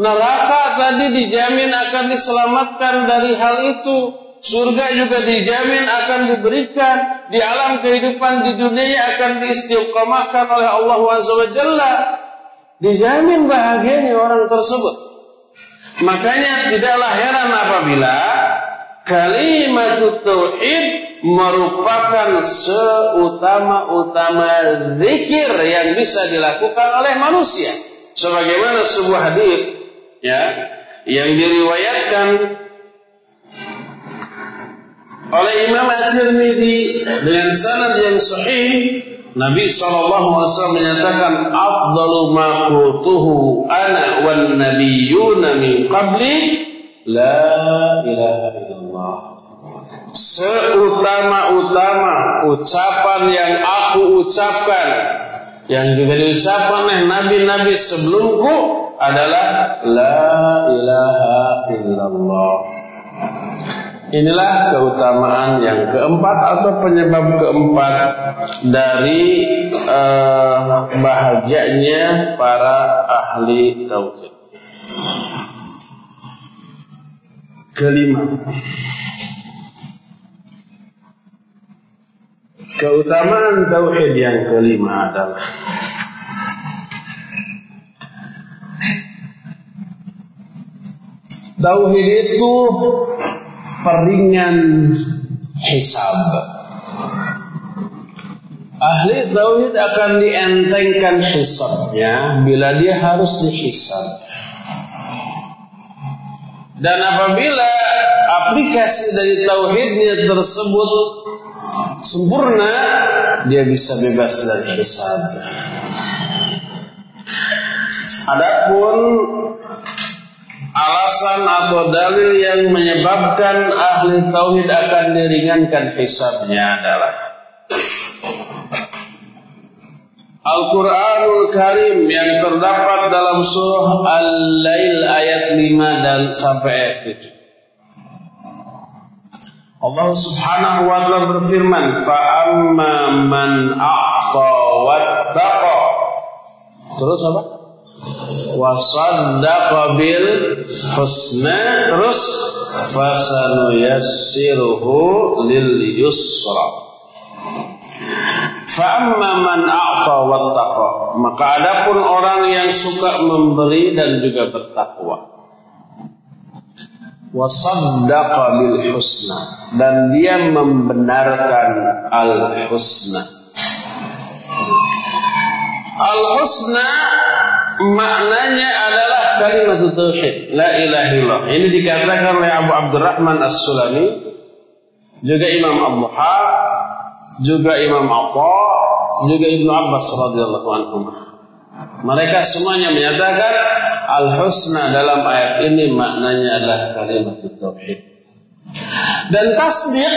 Neraka tadi dijamin akan diselamatkan dari hal itu. Surga juga dijamin akan diberikan di alam kehidupan di dunia akan diistiqomahkan oleh Allah Subhanahu Dijamin bahagianya orang tersebut. Makanya tidaklah heran apabila kalimat tauhid merupakan seutama-utama zikir yang bisa dilakukan oleh manusia. Sebagaimana sebuah hadis ya yang diriwayatkan oleh Imam At-Tirmidzi dengan sanad yang sahih Nabi SAW menyatakan afdalu ma qultuhu ana wan nabiyyuna min qabli la ilaha illallah. Seutama-utama ucapan yang aku ucapkan yang juga diucapkan oleh nabi-nabi sebelumku adalah la ilaha illallah Inilah keutamaan yang keempat atau penyebab keempat dari uh, bahagianya para ahli tauhid. Kelima. Keutamaan tauhid yang kelima adalah Tauhid itu peringan hisab. Ahli tauhid akan dientengkan hisabnya bila dia harus dihisab. Dan apabila aplikasi dari tauhidnya tersebut sempurna, dia bisa bebas dari hisab. Adapun alasan atau dalil yang menyebabkan ahli tauhid akan diringankan hisabnya adalah Al-Quranul Karim yang terdapat dalam surah Al-Lail ayat 5 dan sampai ayat 7. Allah Subhanahu wa taala berfirman, "Fa amma man a'ta wattaqa." Terus apa? Wa bil husna terus fasanuyassiruhu lil yusra. Fa amma man a'ta wattaqa. Maka adapun orang yang suka memberi dan juga bertakwa. Wa saddaqa bil husna. Dan dia membenarkan al husna al husna maknanya adalah kalimat tauhid. La ilaha illallah. Ini dikatakan oleh Abu Abdurrahman As-Sulami juga Imam Abu Ha juga Imam Atha juga Ibnu Abbas radhiyallahu anhu. Mereka semuanya menyatakan al-husna dalam ayat ini maknanya adalah kalimat tauhid. Dan tasdik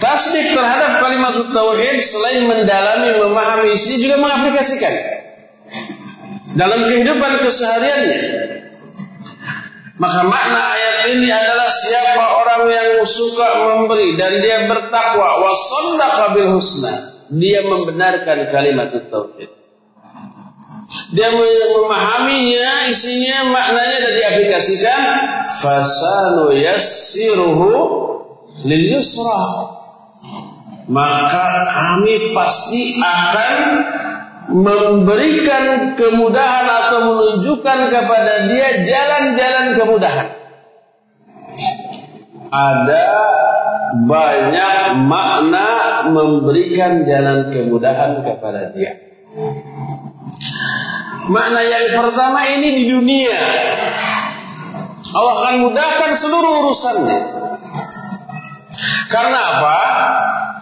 tasdik terhadap kalimat tauhid selain mendalami memahami isinya juga mengaplikasikan dalam kehidupan kesehariannya. Maka makna ayat ini adalah siapa orang yang suka memberi dan dia bertakwa wasaddaqa bil husna dia membenarkan kalimat tauhid. Dia memahaminya, isinya, maknanya dan diaplikasikan. Fasanu yassiruhu lil yusra. Maka kami pasti akan memberikan kemudahan atau menunjukkan kepada dia jalan-jalan kemudahan. Ada banyak makna memberikan jalan kemudahan kepada dia. Makna yang pertama ini di dunia. Allah akan mudahkan seluruh urusannya. Karena apa?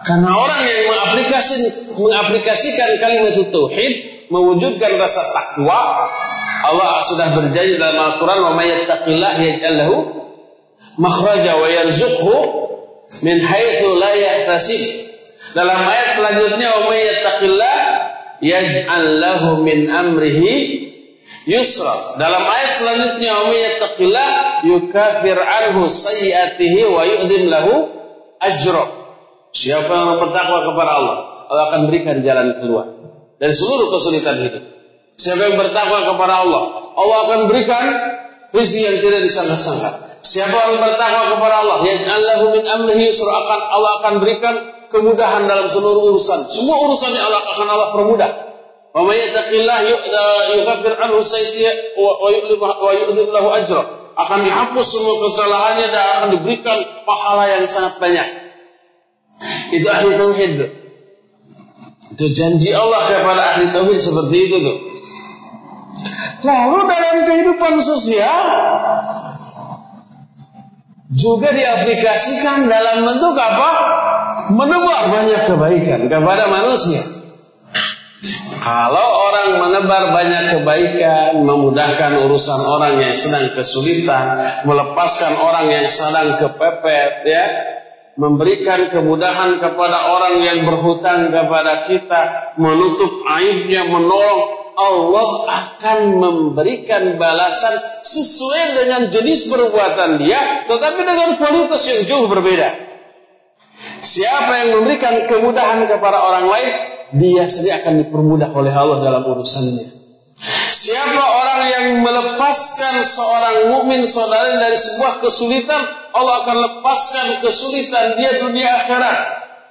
Karena orang yang mengaplikasikan, mengaplikasikan kalimat tauhid, mewujudkan rasa takwa, Allah sudah berjanji dalam Al-Quran, "Wa may yattaqillah makhraja wa yarzuqhu min haitsu la yahtasib." Dalam ayat selanjutnya, "Wa may yattaqillah yaj'al lahu min amrihi yusra. Dalam ayat selanjutnya, "Wa may yattaqillah yukafir anhu sayyi'atihi wa yu'dhim lahu ajra." Siapa yang bertakwa kepada Allah, Allah akan berikan jalan keluar dari seluruh kesulitan hidup. Siapa yang bertakwa kepada Allah, Allah akan berikan rezeki yang tidak disangka-sangka. Siapa yang bertakwa kepada Allah, yaj'al lahu min amrihi yusra akan Allah akan berikan kemudahan dalam seluruh urusan. Semua urusan yang Allah akan Allah permudah. Wa may yattaqillah yukaffir anhu sayyi'atihi wa. Akan dihapus semua kesalahannya dan akan diberikan pahala yang sangat banyak. Itu ahli tauhid. Itu janji Allah kepada ahli tauhid seperti itu tuh. Lalu dalam kehidupan sosial juga diaplikasikan dalam bentuk apa? Menebar banyak kebaikan kepada manusia. Kalau orang menebar banyak kebaikan, memudahkan urusan orang yang sedang kesulitan, melepaskan orang yang sedang kepepet, ya, memberikan kemudahan kepada orang yang berhutang kepada kita, menutup aibnya, menolong, Allah akan memberikan balasan sesuai dengan jenis perbuatan dia, tetapi dengan kualitas yang jauh berbeda. Siapa yang memberikan kemudahan kepada orang lain, dia sendiri akan dipermudah oleh Allah dalam urusannya. Siapa orang yang melepaskan seorang mukmin saudara dari sebuah kesulitan, Allah akan lepaskan kesulitan dia dunia akhirat.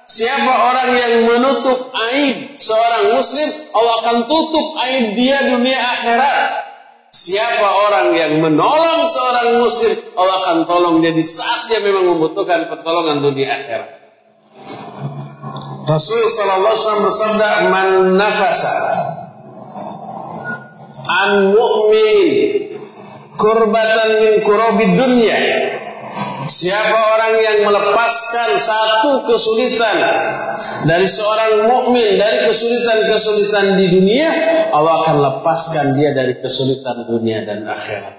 Siapa orang yang menutup aib seorang muslim, Allah akan tutup aib dia dunia akhirat. Siapa orang yang menolong seorang muslim, Allah akan tolong dia di saat dia memang membutuhkan pertolongan dunia akhirat. Rasul sallallahu alaihi wasallam bersabda, "Man nafasa an mu'min kurbatan min kurabi dunya Siapa orang yang melepaskan satu kesulitan dari seorang mukmin dari kesulitan-kesulitan di dunia, Allah akan lepaskan dia dari kesulitan dunia dan akhirat.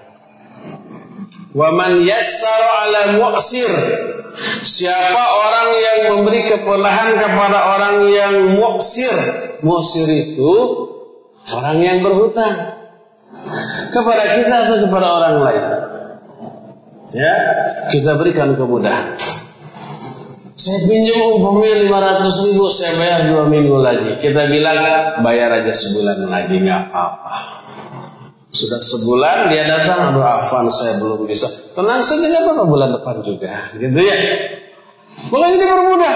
Wa man yassara ala mu'sir. Siapa orang yang memberi keperlahan kepada orang yang mu'sir. Mu'sir itu orang yang berhutang kepada kita atau kepada orang lain. Ya, kita berikan kemudahan. Saya pinjam umpamanya 500 ribu, saya bayar dua minggu lagi. Kita bilang bayar aja sebulan lagi nggak apa-apa. Sudah sebulan dia datang, aduh Afan saya belum bisa. Tenang saja nggak apa-apa bulan depan juga, gitu ya. Bukan ini bermudah.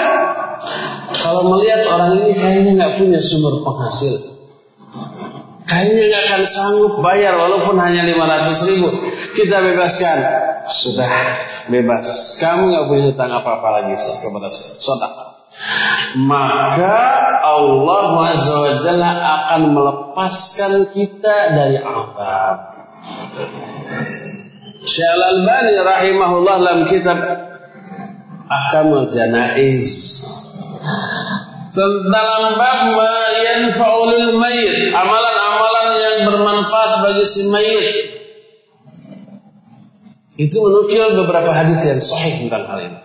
Kalau melihat orang ini kayaknya nggak punya sumber penghasil, Kayaknya nggak akan sanggup bayar walaupun hanya 500 ribu. Kita bebaskan. Sudah bebas. Kamu nggak punya hutang apa-apa lagi kepada sodak. Maka Allah Azza akan melepaskan kita dari azab. Syekh Al-Albani rahimahullah dalam kitab Ahkamul Janaiz dalam bab ma yanfa'ul mayit, amalan-amalan yang bermanfaat bagi si mayit. Itu menukil beberapa hadis yang sahih tentang hal ini.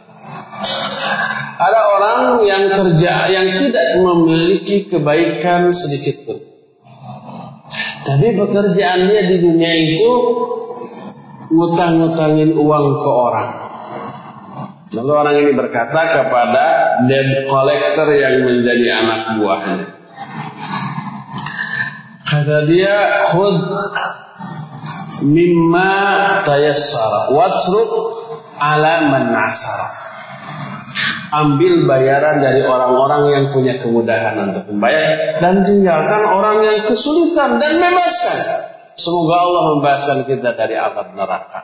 Ada orang yang kerja yang tidak memiliki kebaikan sedikit pun. Tapi pekerjaan dia di dunia itu ngutang-ngutangin uang ke orang. Lalu orang ini berkata kepada debt collector yang menjadi anak buahnya. Kata dia, khud mimma tayassara watsruk ala man nasara ambil bayaran dari orang-orang yang punya kemudahan untuk membayar dan tinggalkan orang yang kesulitan dan bebaskan. Semoga Allah membebaskan kita dari azab neraka.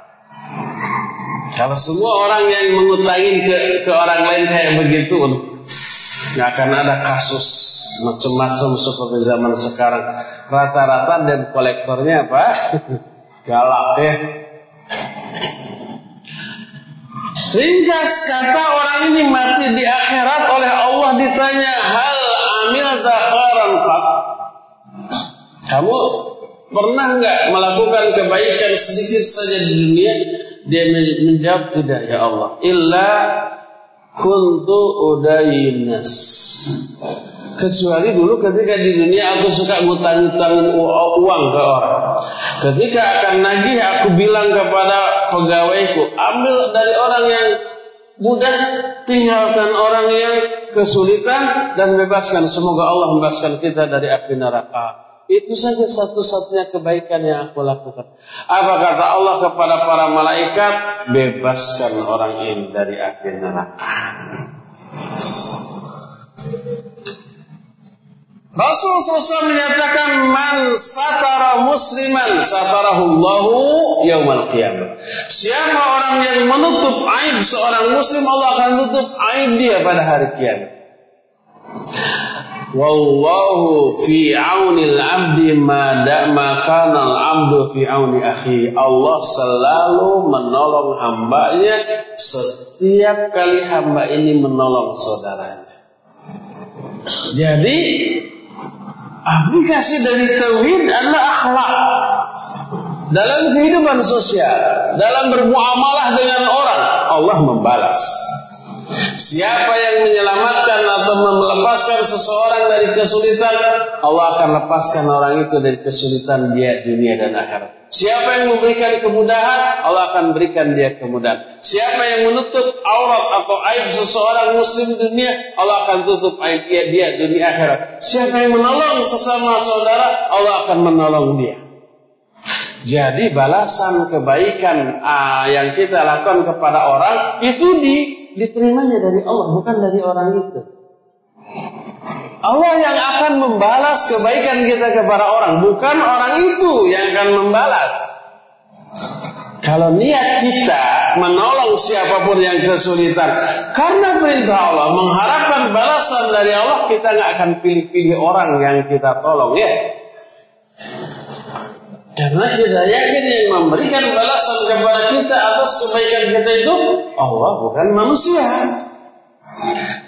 Kalau semua orang yang mengutangin ke, ke orang lain kayak begitu, nggak akan ada kasus macam-macam seperti zaman sekarang. Rata-rata dan kolektornya apa? Galak ya. Ringkas kata orang ini mati di akhirat oleh Allah ditanya hal amil khairan Kamu pernah nggak melakukan kebaikan sedikit saja di dunia? Dia menjawab tidak ya Allah. Illa kuntu udayinas. Kecuali dulu ketika di dunia aku suka ngutang-ngutang uang ke orang. Ketika akan nagih aku bilang kepada pegawaiku, ambil dari orang yang mudah, tinggalkan orang yang kesulitan dan bebaskan. Semoga Allah membebaskan kita dari api neraka. Itu saja satu-satunya kebaikan yang aku lakukan. Apa kata Allah kepada para malaikat? Bebaskan orang ini dari api neraka. Rasul SAW menyatakan man satara musliman satarahullahu yaumal qiyamah. Siapa orang yang menutup aib seorang muslim Allah akan tutup aib dia pada hari kiamat. Wallahu fi aunil abdi ma da'ma al-abdu fi auni akhi. Allah selalu menolong hambanya setiap kali hamba ini menolong saudaranya. Jadi Aplikasi dari tauhid adalah akhlak dalam kehidupan sosial, dalam bermuamalah dengan orang, Allah membalas. Siapa yang menyelamatkan atau melepaskan seseorang dari kesulitan, Allah akan lepaskan orang itu dari kesulitan dia dunia dan akhirat. Siapa yang memberikan kemudahan, Allah akan berikan dia kemudahan. Siapa yang menutup aurat atau aib seseorang muslim dunia, Allah akan tutup aib dia, dia dunia akhirat. Siapa yang menolong sesama saudara, Allah akan menolong dia. Jadi balasan kebaikan ah, yang kita lakukan kepada orang itu di diterimanya dari Allah, bukan dari orang itu. Allah yang akan membalas kebaikan kita kepada orang, bukan orang itu yang akan membalas. Kalau niat kita menolong siapa pun yang kesulitan karena perintah Allah, mengharapkan balasan dari Allah, kita nggak akan pilih-pilih orang yang kita tolong ya. Karena kita yakin yang memberikan balasan kepada kita atas kebaikan kita itu Allah bukan manusia.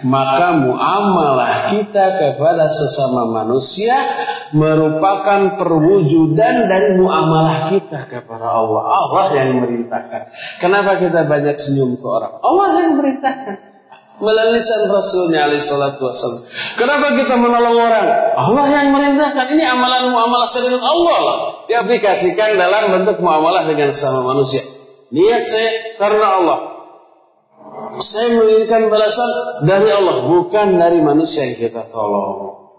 Maka muamalah kita kepada sesama manusia merupakan perwujudan dari muamalah kita kepada Allah. Allah yang merintahkan. Kenapa kita banyak senyum ke orang? Allah yang merintahkan melalui Rasulnya alaihi salatu wasallam. Kenapa kita menolong orang? Allah yang merintahkan. Ini amalan muamalah dengan Allah lah. Diaplikasikan dalam bentuk muamalah dengan sama manusia. Niat saya karena Allah. Saya menginginkan balasan dari Allah, bukan dari manusia yang kita tolong.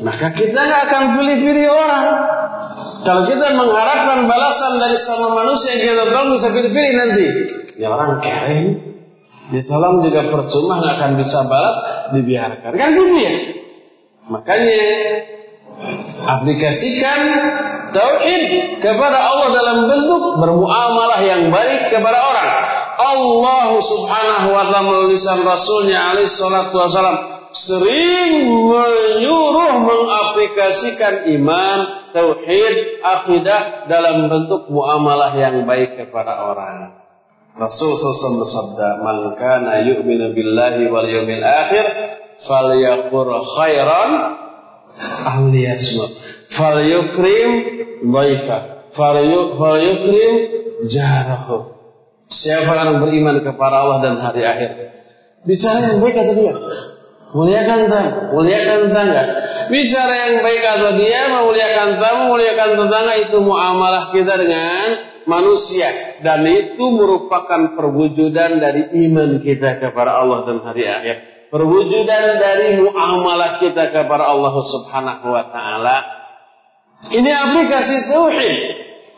Maka kita nggak akan pilih-pilih orang. Kalau kita mengharapkan balasan dari sama manusia yang kita tolong bisa pilih-pilih nanti. Ya orang kering, Ditolong juga percuma nggak akan bisa balas, dibiarkan. Kan gitu ya? Makanya aplikasikan tauhid kepada Allah dalam bentuk bermuamalah yang baik kepada orang. Allah Subhanahu wa taala melalui Rasulnya alaihi salatu wasallam sering menyuruh mengaplikasikan iman, tauhid, akidah dalam bentuk muamalah yang baik kepada orang. Rasul SAW bersabda, "Man kana yu'minu billahi wal yawmil akhir falyaqur khairan aw liyasmut." Falyukrim dhaifa. Falyukrim jarahu. Siapa yang beriman kepada Allah dan hari akhir, bicara yang baik kata dia. Muliakan tamu, muliakan tetangga. Bicara yang baik atau dia memuliakan tamu, memuliakan tetangga itu muamalah kita dengan manusia dan itu merupakan perwujudan dari iman kita kepada Allah dan hari akhir. Perwujudan dari muamalah kita kepada Allah Subhanahu wa taala. Ini aplikasi tauhid.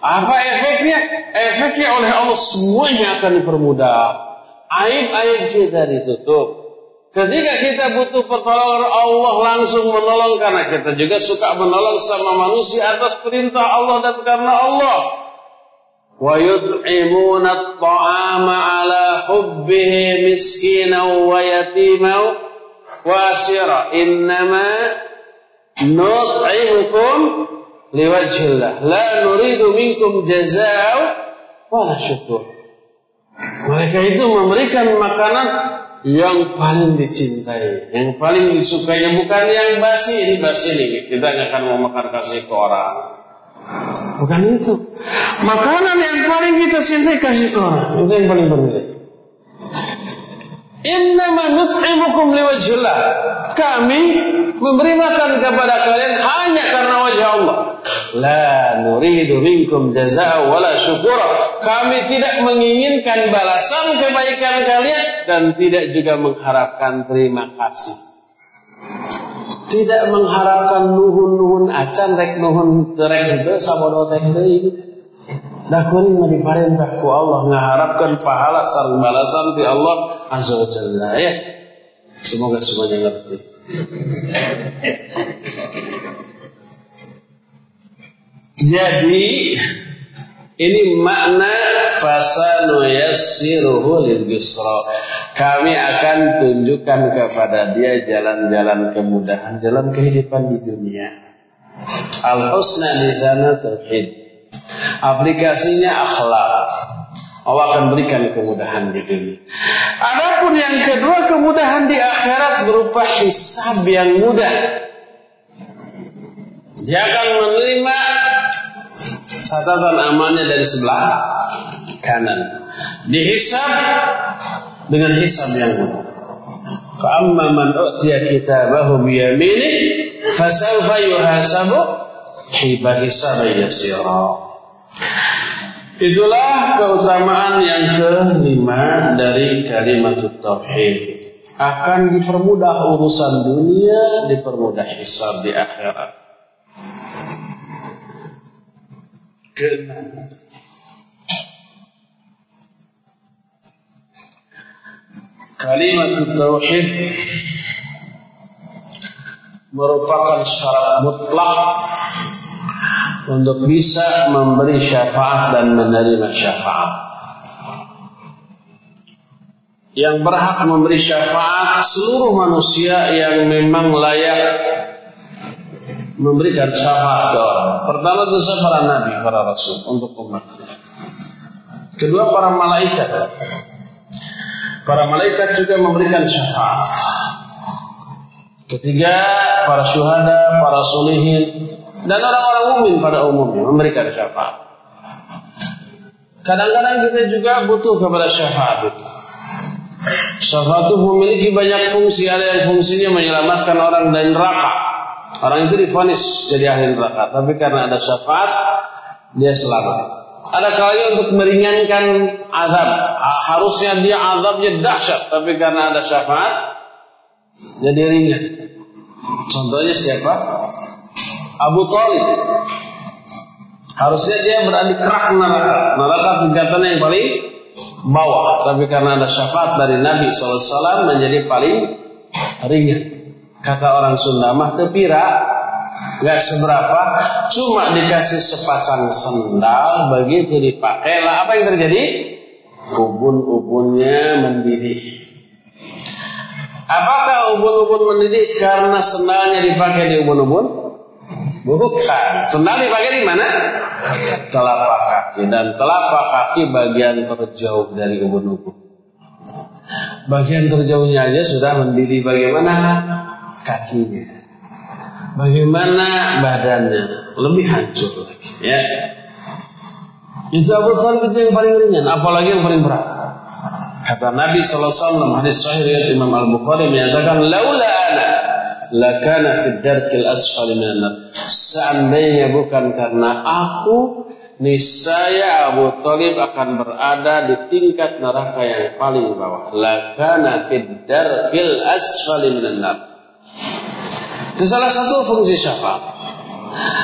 Apa efeknya? Efeknya oleh Allah semuanya akan dipermudah. Aib-aib kita ditutup. Ketika kita butuh pertolongan Allah langsung menolong karena kita juga suka menolong sama manusia atas perintah Allah dan karena Allah. At-ta'ama ala hubbihi miskinan wa yatiman wa asira. Innama nut'imukum liwajhillah. La nuridu minkum jazaa wa syukur. Mereka itu memberikan makanan yang paling dicintai, yang paling disukai, bukan yang basi ini basi ini. Kita nggak akan mau makan kasih ke orang. Bukan itu. Makanan yang paling kita cintai kasih ke orang. Itu yang paling bernilai. Innama nut'imukum liwajhillah. Kami memberi makan kepada kalian hanya karena wajah Allah. La nuridu minkum jazaa wala syukura. Kami tidak menginginkan balasan kebaikan kalian dan tidak juga mengharapkan terima kasih. Tidak mengharapkan nuhun-nuhun acan rek nuhun terek itu sabodo ini. Dah kuning mau diperintah ku Allah mengharapkan pahala sarang balasan di Allah azza wa jalla ya. Semoga semuanya ngerti. Jadi ini makna fasanu yassiruhu lil Kami akan tunjukkan kepada dia jalan-jalan kemudahan dalam kehidupan di dunia. Al husna di sana tauhid. Aplikasinya akhlak. Allah akan berikan kemudahan di dunia. Adapun yang kedua kemudahan di akhirat berupa hisab yang mudah. Dia akan menerima catatan amalnya dari sebelah kanan. Dihisab dengan hisab yang. Fa'amma man u'tiya kitabahu biyamini fasawfa yuhasabu hiba hisaban yasira. Itulah keutamaan yang kelima dari kalimat tauhid. Akan dipermudah urusan dunia, dipermudah hisab di akhirat. Keenam. Kalimat tauhid merupakan syarat mutlak untuk bisa memberi syafaat dan menerima syafaat. Yang berhak memberi syafaat seluruh manusia yang memang layak memberikan syafaat ke orang. Pertama tentu para nabi, para rasul untuk umat. Kedua para malaikat. Para malaikat juga memberikan syafaat. Ketiga para syuhada, para solihin, dan orang-orang mukmin pada umumnya memberikan syafaat. Kadang-kadang kita juga butuh kepada syafaat itu. Syafaat itu memiliki banyak fungsi. Ada yang fungsinya menyelamatkan orang dari neraka. Orang itu difonis jadi ahli neraka. Tapi karena ada syafaat, dia selamat. Ada kalanya untuk meringankan azab. Harusnya dia azabnya dahsyat. Tapi karena ada syafaat, jadi ringan. Contohnya siapa? Abu Talib. Harusnya dia berada di kerak neraka. Neraka tingkatan yang paling bawah. Tapi karena ada syafaat dari Nabi SAW menjadi paling ringan. Kata orang Sunda mah tepira. Gak seberapa. Cuma dikasih sepasang sendal. Begitu dipakailah. Apa yang terjadi? Ubun-ubunnya mendidih. Apakah ubun-ubun mendidih karena sendalnya dipakai di ubun-ubun? Bukan. Sendal dipakai di mana? Telapak kaki dan telapak kaki bagian terjauh dari ubun-ubun. Bagian terjauhnya aja sudah mendidih bagaimana kakinya. Bagaimana badannya lebih hancur lagi ya. Itu Abu Talib itu yang paling ringan, apalagi yang paling berat. Kata Nabi SAW hadis sahih riwayat Imam Al Bukhari menyatakan, laula ana lakana fid darkil asfali minan Seandainya bukan karena aku, niscaya Abu Talib akan berada di tingkat neraka yang paling bawah. Lakana fid darkil asfali minan Itu salah satu fungsi syafaat.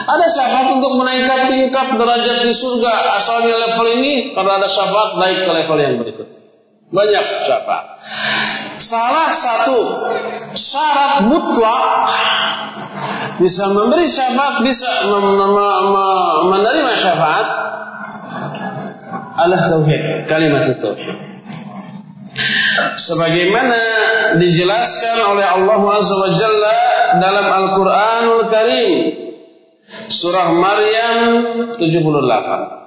Ada syafaat untuk menaikkan tingkat derajat di surga. Asalnya level ini, karena ada syafaat naik ke level yang berikutnya. Banyak syafaat. Salah satu syarat mutlak bisa memberi syafaat, bisa menerima syafaat adalah tauhid, kalimat tauhid. Sebagaimana dijelaskan oleh Allah Azza wa Jalla dalam Al-Qur'anul Karim surah Maryam 78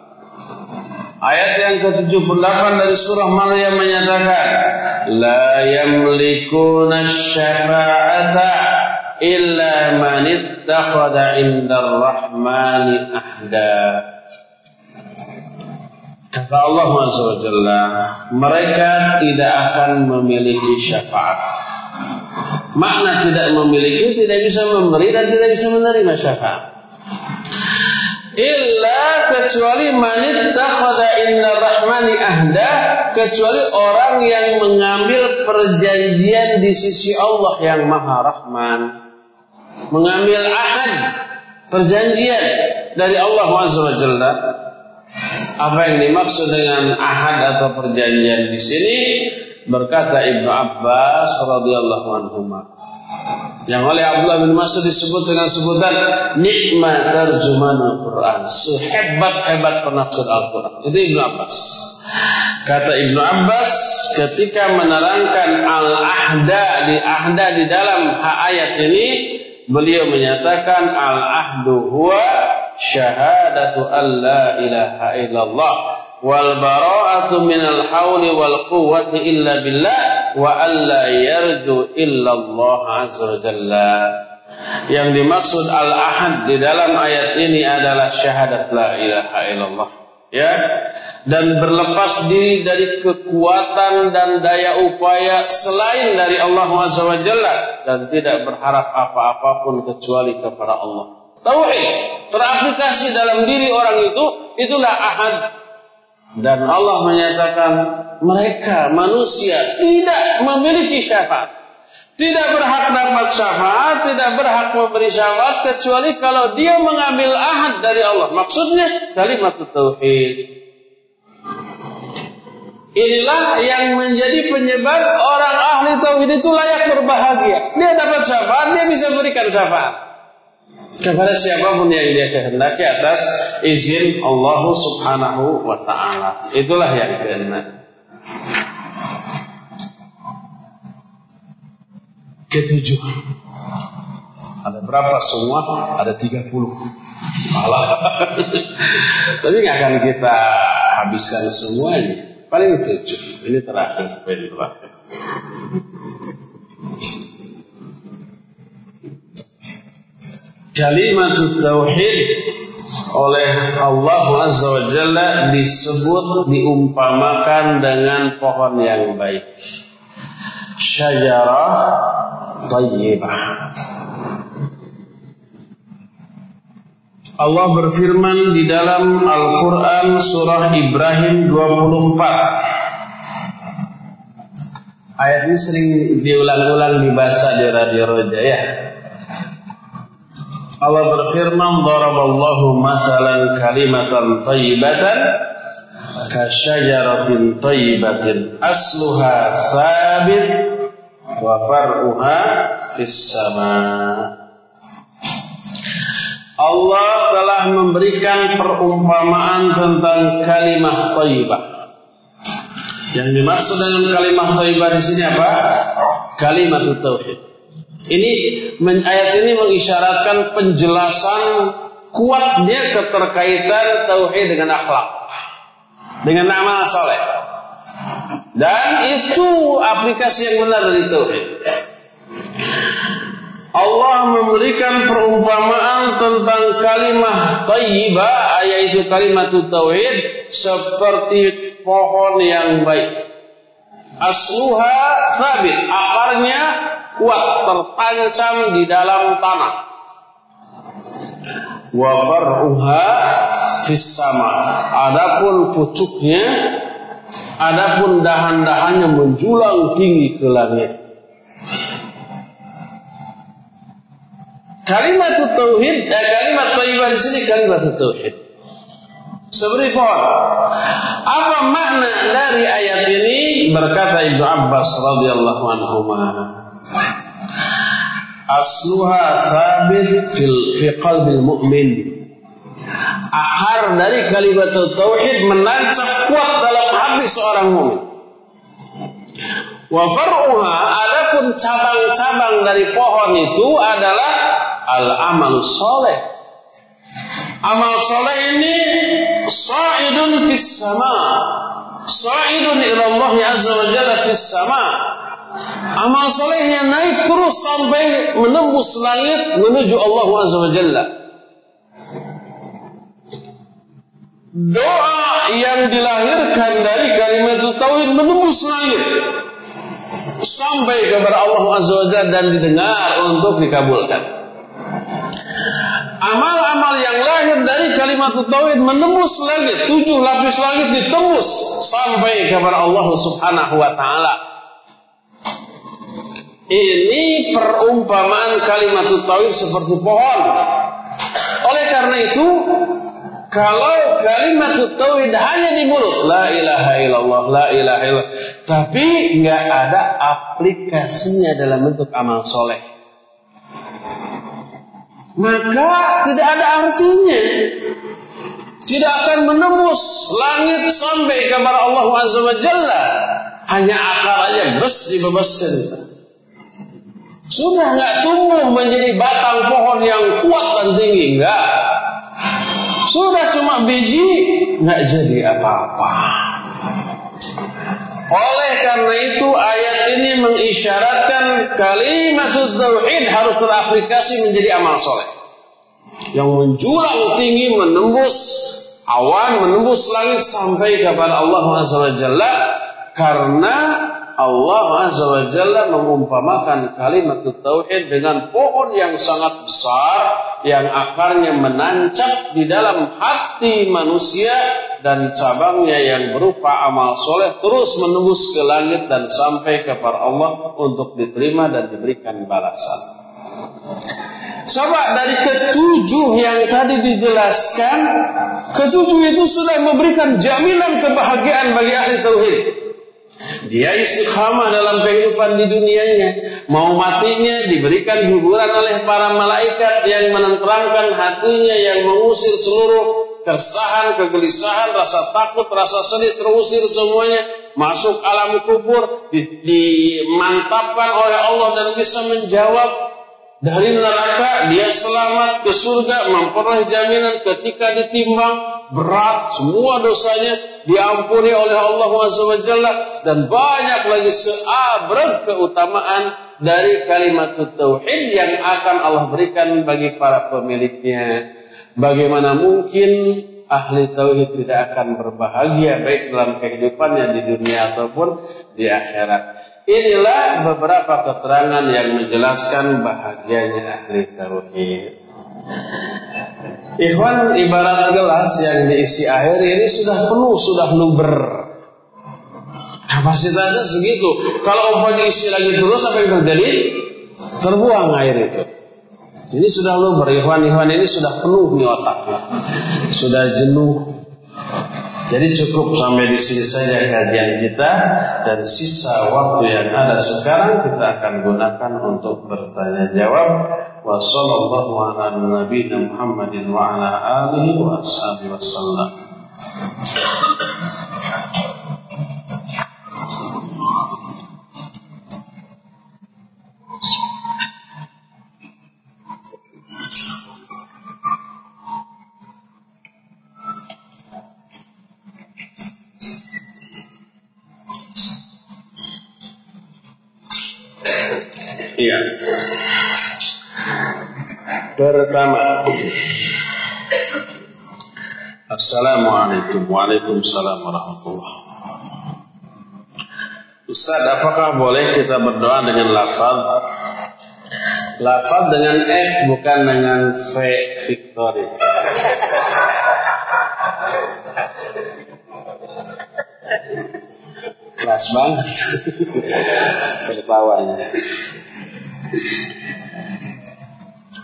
Ayat yang ke-78 dari surah Maryam menyatakan, "La yamlikuna syafa'ata illa man ittakhadha 'inda ar-rahmani ahda." Kata Allah SWT, mereka tidak akan memiliki syafaat. Makna tidak memiliki, tidak bisa memberi dan tidak bisa menerima syafaat. Illa kecuali manit takhada inna rahmani ahda kecuali orang yang mengambil perjanjian di sisi Allah yang maha rahman. Mengambil ahad perjanjian dari Allah Azza apa yang dimaksud dengan ahad atau perjanjian di sini berkata Ibnu Abbas radhiyallahu anhu yang oleh Abdullah bin Mas'ud disebut dengan sebutan nikmat terjemahan Al-Quran. Sehebat-hebat penafsir Al-Quran. Itu Ibnu Abbas. Kata Ibnu Abbas ketika menerangkan al-ahda di ahda di dalam ayat ini beliau menyatakan al-ahdu huwa syahadatu an la ilaha illallah. Wal bara'atu minal hauli wal quwwati illa billah. Wa alla yarju illa Allah azza jalla. Yang dimaksud al-ahad di dalam ayat ini adalah syahadat la ilaha illallah. Ya. Dan berlepas diri dari kekuatan dan daya upaya selain dari Allah Azza wa dan tidak berharap apa-apapun kecuali kepada Allah. Tauhid teraplikasi dalam diri orang itu itulah ahad dan Allah menyatakan mereka manusia tidak memiliki syafaat. Tidak berhak dapat syafaat, tidak berhak memberi syafaat kecuali kalau dia mengambil ahad dari Allah. Maksudnya kalimat tauhid. Inilah yang menjadi penyebab orang ahli tauhid itu layak berbahagia. Dia dapat syafaat, dia bisa berikan syafaat kepada siapa pun yang dia kehendaki atas izin Allah Subhanahu wa taala. Itulah yang keenam. Ketujuh. Ada berapa semua? Ada 30. Malah. Tapi nggak akan kita habiskan semuanya. Paling tujuh. Ini terakhir, poin terakhir. Kalimat tauhid oleh Allah Azza wa Jalla disebut diumpamakan dengan pohon yang baik. Syajarah tayyibah. Allah berfirman di dalam Al-Quran surah Ibrahim 24. Ayat ini sering diulang-ulang dibaca di Radio Roja ya. Allah berfirman daraballahu mathalan kalimatan tayyibatan kasyajaratin tayyibatin asluha thabit wa far'uha fis sama Allah telah memberikan perumpamaan tentang kalimah thayyibah yang dimaksud dengan kalimah thayyibah di sini apa? Kalimat tauhid. Ini ayat ini mengisyaratkan penjelasan kuatnya keterkaitan tauhid dengan akhlak, dengan nama soleh. Dan itu aplikasi yang benar dari tauhid. Allah memberikan perumpamaan tentang kalimat tayyibah yaitu kalimat tauhid seperti pohon yang baik. asluha thabit, akarnya kuat tertancap di dalam tanah. Wa far'uha fis sama. Adapun pucuknya, adapun dahan-dahannya menjulang tinggi ke langit. Kalimat tauhid, eh, kalimat thayyibah di sini kalimat tauhid. Seperti pohon. Apa makna dari ayat ini? Berkata Ibnu Abbas radhiyallahu anhu. Asluha thabit fil fi qalbil mu'min. Akar dari kalimat tauhid menancap kuat dalam hati seorang mukmin. Wa far'uha adapun cabang-cabang dari pohon itu adalah al-amal soleh. Amal soleh ini sa'idun fis sama. Sa'idun ila Allah azza wa jalla fis sama. Amal solehnya naik terus sampai menembus langit menuju Allah azza wa jalla. Doa yang dilahirkan dari kalimat tauhid menembus langit sampai kepada Allah azza wa jalla dan didengar untuk dikabulkan. Amal-amal yang lahir dari kalimat tauhid menembus langit, tujuh lapis langit ditembus sampai kepada Allah Subhanahu wa taala. Ini perumpamaan kalimat tauhid seperti pohon. Oleh karena itu, kalau kalimat tauhid hanya di mulut, la ilaha illallah, la ilaha illallah, tapi nggak ada aplikasinya dalam bentuk amal soleh maka tidak ada artinya. Tidak akan menembus langit sampai kepada Allah Azza wa Jalla. Hanya akar aja dibebaskan. Sudah nggak tumbuh menjadi batang pohon yang kuat dan tinggi, enggak. Sudah cuma biji, nggak jadi apa-apa. Oleh karena itu ayat ini mengisyaratkan kalimat tauhid harus teraplikasi menjadi amal soleh. Yang menjulang tinggi menembus awan, menembus langit sampai kepada Allah Jalla karena Allah Azza wa Jalla mengumpamakan kalimat tauhid dengan pohon yang sangat besar yang akarnya menancap di dalam hati manusia dan cabangnya yang berupa amal soleh terus menembus ke langit dan sampai kepada Allah untuk diterima dan diberikan balasan. Coba dari ketujuh yang tadi dijelaskan, ketujuh itu sudah memberikan jaminan kebahagiaan bagi ahli tauhid. Dia istiqamah dalam kehidupan di dunianya. Mau matinya diberikan hiburan oleh para malaikat yang menenteramkan hatinya yang mengusir seluruh keresahan, kegelisahan, rasa takut, rasa sedih terusir semuanya masuk alam kubur dimantapkan oleh Allah dan bisa menjawab dari neraka dia selamat ke surga memperoleh jaminan ketika ditimbang berat semua dosanya diampuni oleh Allah SWT dan banyak lagi seabrek keutamaan dari kalimat tauhid yang akan Allah berikan bagi para pemiliknya Bagaimana mungkin ahli tauhid tidak akan berbahagia baik dalam kehidupannya di dunia ataupun di akhirat. Inilah beberapa keterangan yang menjelaskan bahagianya ahli tauhid. Ikhwan ibarat gelas yang diisi air ini sudah penuh, sudah luber. Kapasitasnya segitu. Kalau umpamanya diisi lagi terus apa yang terjadi? Terbuang air itu. Ini sudah luber, Ikhwan-Ikhwan ini sudah penuh nih otaknya. Sudah jenuh. Jadi cukup sampai di sini saja kajian kita dan sisa waktu yang ada sekarang kita akan gunakan untuk bertanya jawab. Wassalamualaikum warahmatullahi wabarakatuh. wa ala alihi wa. Iya. Pertama. Assalamualaikum Waalaikumsalam warahmatullahi Ustaz, apakah boleh kita berdoa dengan lafaz? Lafaz dengan F bukan dengan V Victory. Kelas banget. Tertawanya.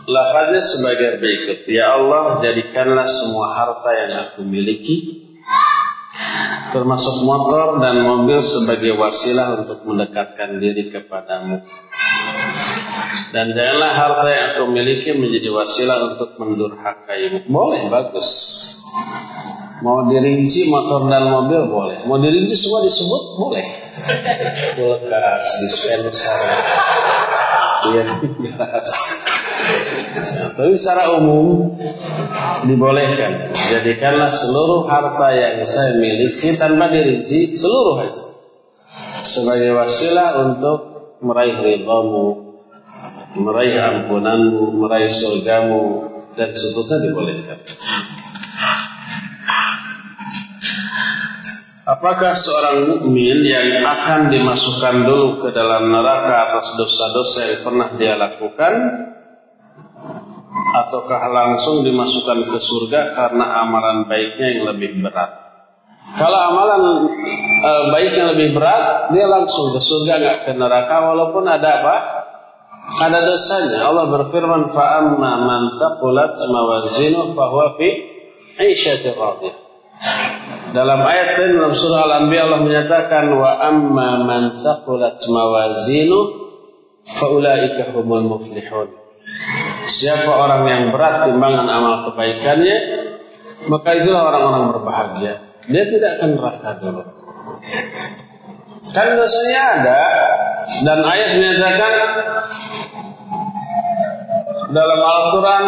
Lafaznya sebagai berikut. Ya Allah, jadikanlah semua harta yang aku miliki termasuk motor dan mobil sebagai wasilah untuk mendekatkan diri kepadamu. Dan janganlah harta yang aku miliki menjadi wasilah untuk mendurhakaimu. Boleh, bagus. Mau dirinci motor dan mobil boleh. Mau dirinci semua disebut boleh. Kulkas, dispenser. Iya, jelas. Tapi secara umum dibolehkan. Jadikanlah seluruh harta yang saya miliki tanpa dirinci seluruh aja sebagai wasilah untuk meraih ridhamu, meraih ampunanmu, meraih surgamu dan seterusnya dibolehkan. Apakah seorang mukmin yang akan dimasukkan dulu ke dalam neraka atas dosa-dosa yang pernah dia lakukan ataukah langsung dimasukkan ke surga karena amalan baiknya yang lebih berat? Kalau amalan e, baiknya lebih berat, dia langsung ke surga nggak ke neraka walaupun ada apa? Ada dosanya. Allah berfirman, "Fa amma man thaqulat mawazinuhu fa huwa fi 'ishatir radiyah." Dalam ayat lain dalam surah Al-Anbiya Allah menyatakan wa amma man thaqulat mawazinu faulaika humul muflihun. Siapa orang yang berat timbangan amal kebaikannya, maka itulah orang-orang berbahagia. Dia tidak akan neraka dulu. Kan dosanya ada dan ayat menyatakan dalam Al-Quran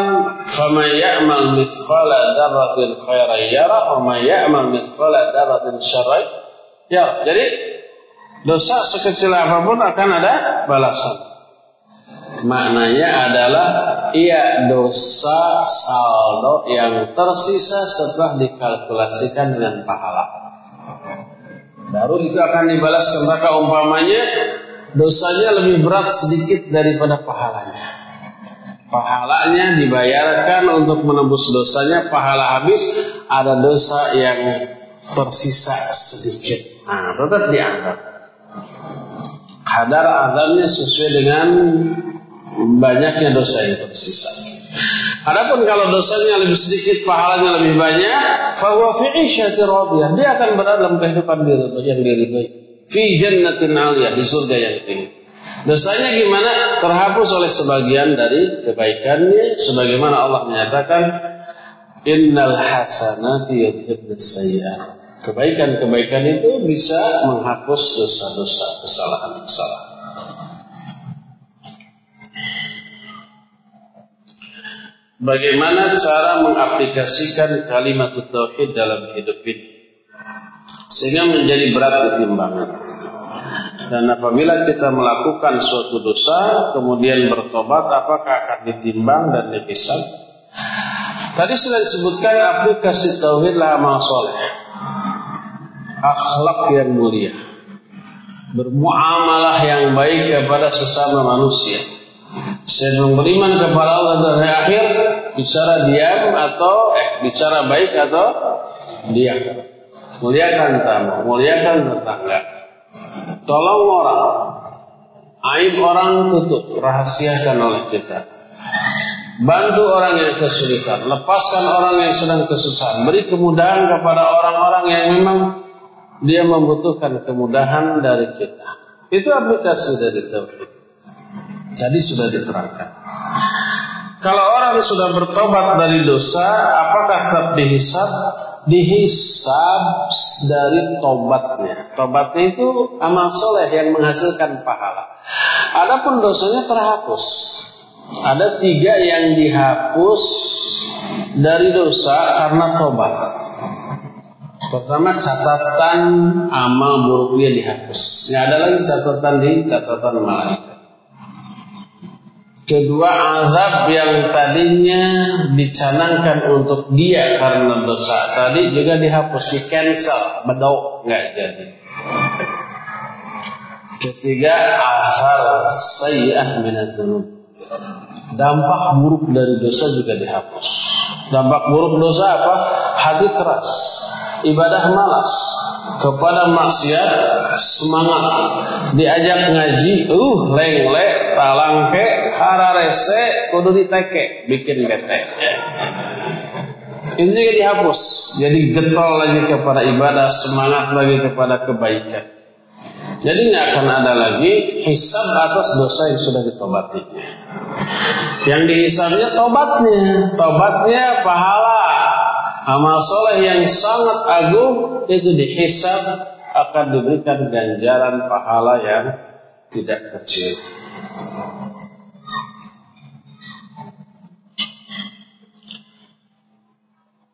فَمَنْ يَعْمَلْ مِثْقَالَ ذَرَّةٍ خَيْرًا يَرَهُ وَمَنْ يَعْمَلْ مِثْقَالَ ذَرَّةٍ شَرًّا ya jadi dosa sekecil apapun akan ada balasan maknanya adalah ia dosa saldo yang tersisa setelah dikalkulasikan dengan pahala. Baru itu akan dibalas neraka umpamanya dosanya lebih berat sedikit daripada pahalanya. Pahalanya dibayarkan untuk menebus dosanya pahala habis ada dosa yang tersisa sedikit. Nah tetap diangkat kadar azabnya sesuai dengan banyaknya dosa yang tersisa Adapun kalau dosanya lebih sedikit, pahalanya lebih banyak, fahuwa fi radiyah. Dia akan berada dalam kehidupan yang diridhoi. Fi jannatin aliyah, di surga yang tinggi. Dosanya gimana? Terhapus oleh sebagian dari kebaikannya sebagaimana Allah menyatakan innal hasanati yudhibnas sayyi'at. Kebaikan-kebaikan itu bisa menghapus dosa-dosa, kesalahan-kesalahan. Bagaimana cara mengaplikasikan kalimat tauhid dalam hidup ini sehingga menjadi berat ketimbangan? Dan apabila kita melakukan suatu dosa, kemudian bertobat, apakah akan ditimbang dan dipisah? Tadi sudah disebutkan aplikasi tauhidlah amal soleh, akhlak yang mulia, bermuamalah yang baik kepada sesama manusia. Saya beriman kepada Allah dan akhir, bicara diam atau eh, bicara baik atau diam. Muliakan tamu, muliakan tetangga. Tolong orang, aib orang tutup, rahasiakan oleh kita. Bantu orang yang kesulitan, lepaskan orang yang sedang kesusahan, beri kemudahan kepada orang-orang yang memang dia membutuhkan kemudahan dari kita. Itu aplikasi dari tauhid. Jadi sudah diterangkan. Kalau orang sudah bertobat dari dosa, apakah tetap dihisab? Dihisab dari tobatnya. Tobatnya itu amal soleh yang menghasilkan pahala. Adapun dosanya terhapus. Ada tiga yang dihapus dari dosa karena tobat. Pertama catatan amal buruknya dihapus. Nggak ada lagi catatan di catatan malaikat. Kedua azab yang tadinya dicanangkan untuk dia karena dosa tadi juga dihapus, di cancel, bedok nggak jadi. Ketiga, asar sayyi'ah minadzunub. Dampak buruk dari dosa juga dihapus. Dampak buruk dosa apa? Hati keras, ibadah malas, kepada maksiat semangat diajak ngaji uh leng le talangke hararese kudu diteke bikin bete. Ini juga dihapus. Jadi getol lagi kepada ibadah semangat lagi kepada kebaikan. Jadi nggak akan ada lagi hisab atas dosa yang sudah ditobatinya yang dihisabnya tobatnya. Tobatnya pahala. Amal soleh yang sangat agung itu dihisab akan diberikan ganjaran pahala yang tidak kecil.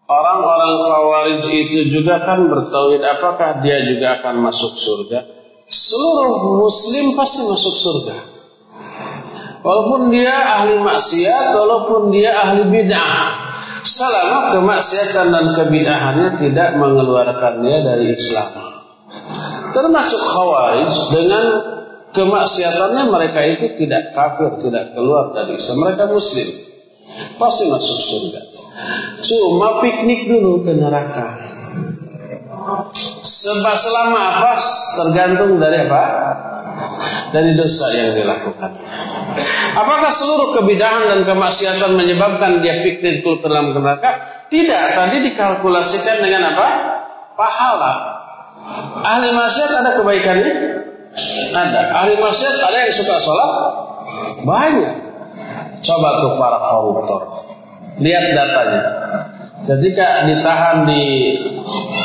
Orang-orang Khawarij itu juga kan bertauhid apakah dia juga akan masuk surga? Seluruh muslim pasti masuk surga. Walaupun dia ahli maksiat, walaupun dia ahli bid'ah, selama kemaksiatan dan kebid'ahannya tidak mengeluarkan dia dari Islam. Termasuk Khawarij dengan kemaksiatannya mereka itu tidak kafir, tidak keluar dari Islam. Mereka Muslim, pasti masuk surga. Cuma piknik dulu ke neraka. Sebab selama apa? Tergantung dari apa? Dari dosa yang dilakukan. Apakah seluruh kebidahan dan kemaksiatan menyebabkan dia fikir ke dalam neraka? Tidak. Tadi dikalkulasikan dengan apa? Pahala. Ahli maksiat ada kebaikannya? Ada. Ahli maksiat ada yang suka sholat? Banyak. Coba tuh para koruptor. Lihat datanya. Ketika ditahan di